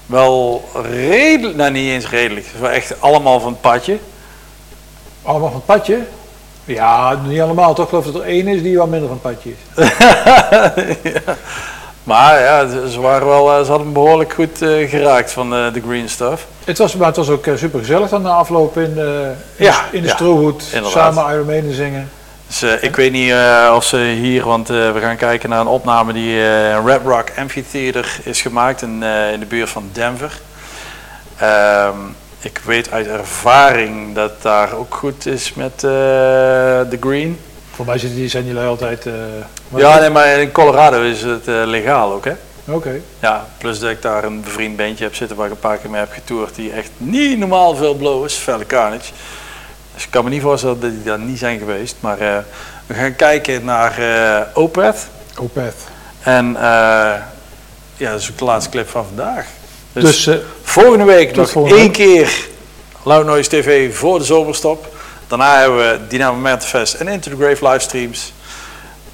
Wel redelijk, nou niet eens redelijk. Het is wel echt allemaal van het padje. Allemaal van het padje. Ja, niet allemaal. Toch geloof ik dat er één is die wat minder van padje is. Ja. Maar ja, ze waren wel, eh, ze hadden hem behoorlijk goed eh, geraakt van eh, de green stuff. Het was, maar het was ook super gezellig dan na afloop in Ja, in de ja, strohoed. Samen Iron Maiden zingen. Dus ik weet niet of ze hier, want we gaan kijken naar een opname die in Red Rock Amphitheater is gemaakt in, in de buurt van Denver. Ehm, ik weet uit ervaring dat daar ook goed is met eh, de green. Voor mij zijn jullie altijd... eh, Ja, nee, maar in Colorado is het eh, legaal ook, hè? Oké. Ja, plus dat ik daar een bevriend bandje heb zitten waar ik een paar keer mee heb getoerd, die echt niet normaal veel blow is, Felle Carnage. Dus ik kan me niet voorstellen dat die daar niet zijn geweest, maar we gaan kijken naar eh Opeth. Opeth. En eh, ja, dat is ook de laatste clip van vandaag. Dus, Dus, volgende week tot nog volgende één keer Loud Noise TV voor de zomerstop. Daarna hebben we Dynamo Manifest en Into the Grave livestreams.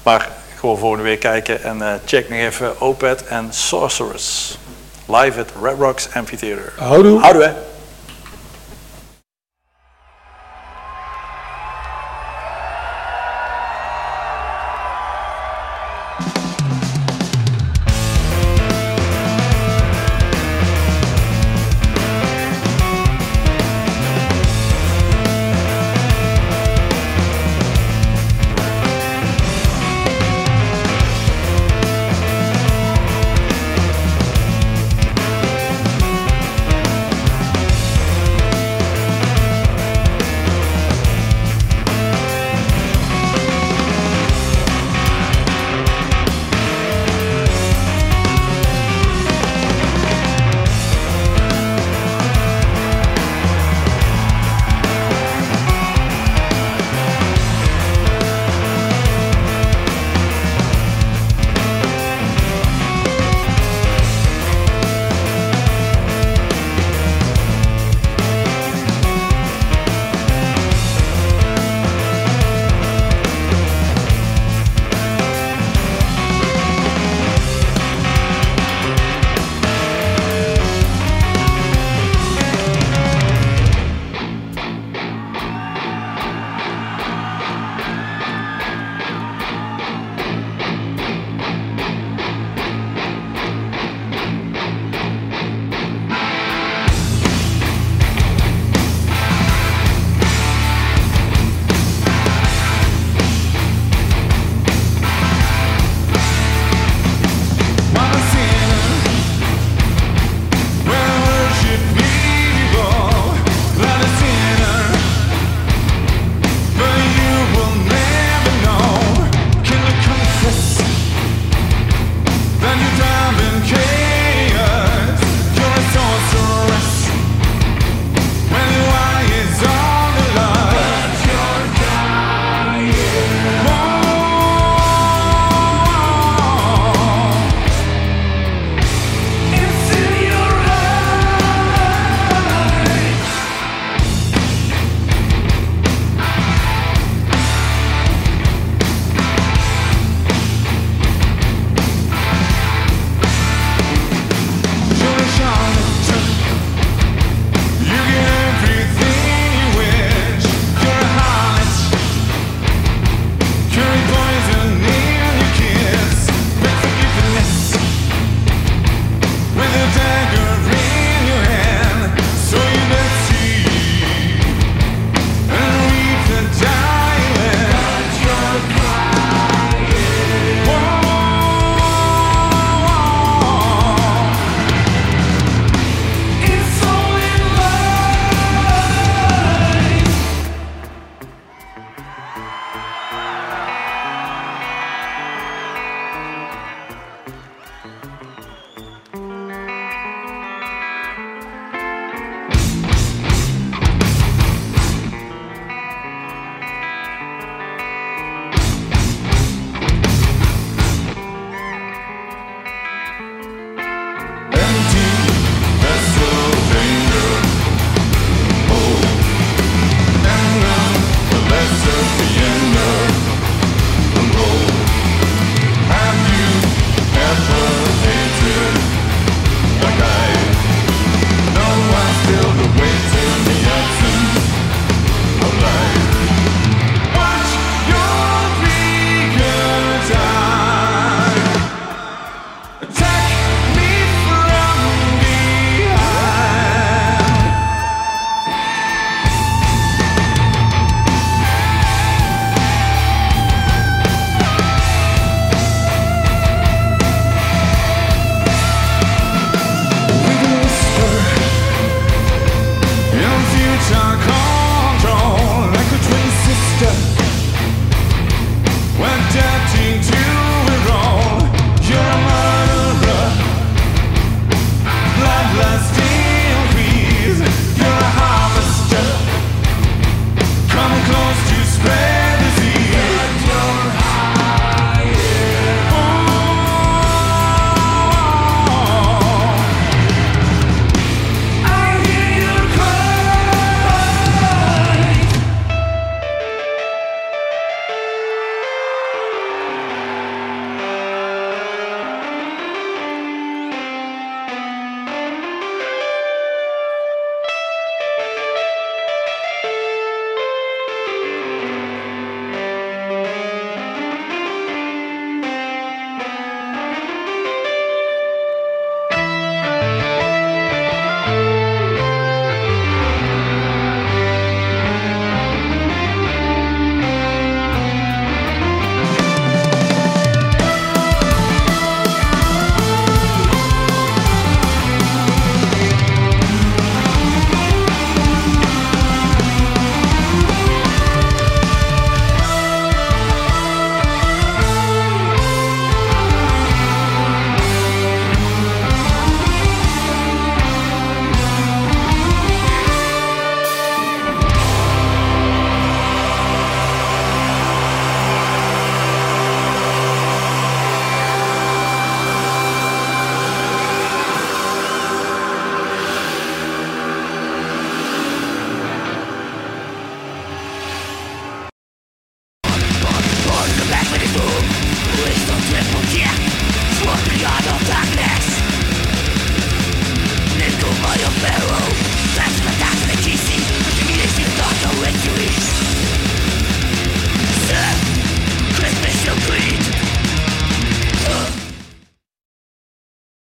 Maar gewoon volgende week kijken en eh, check nog even Opeth en Sorceress. Live at Red Rocks Amphitheater. Houdoe. Houdoe. hè.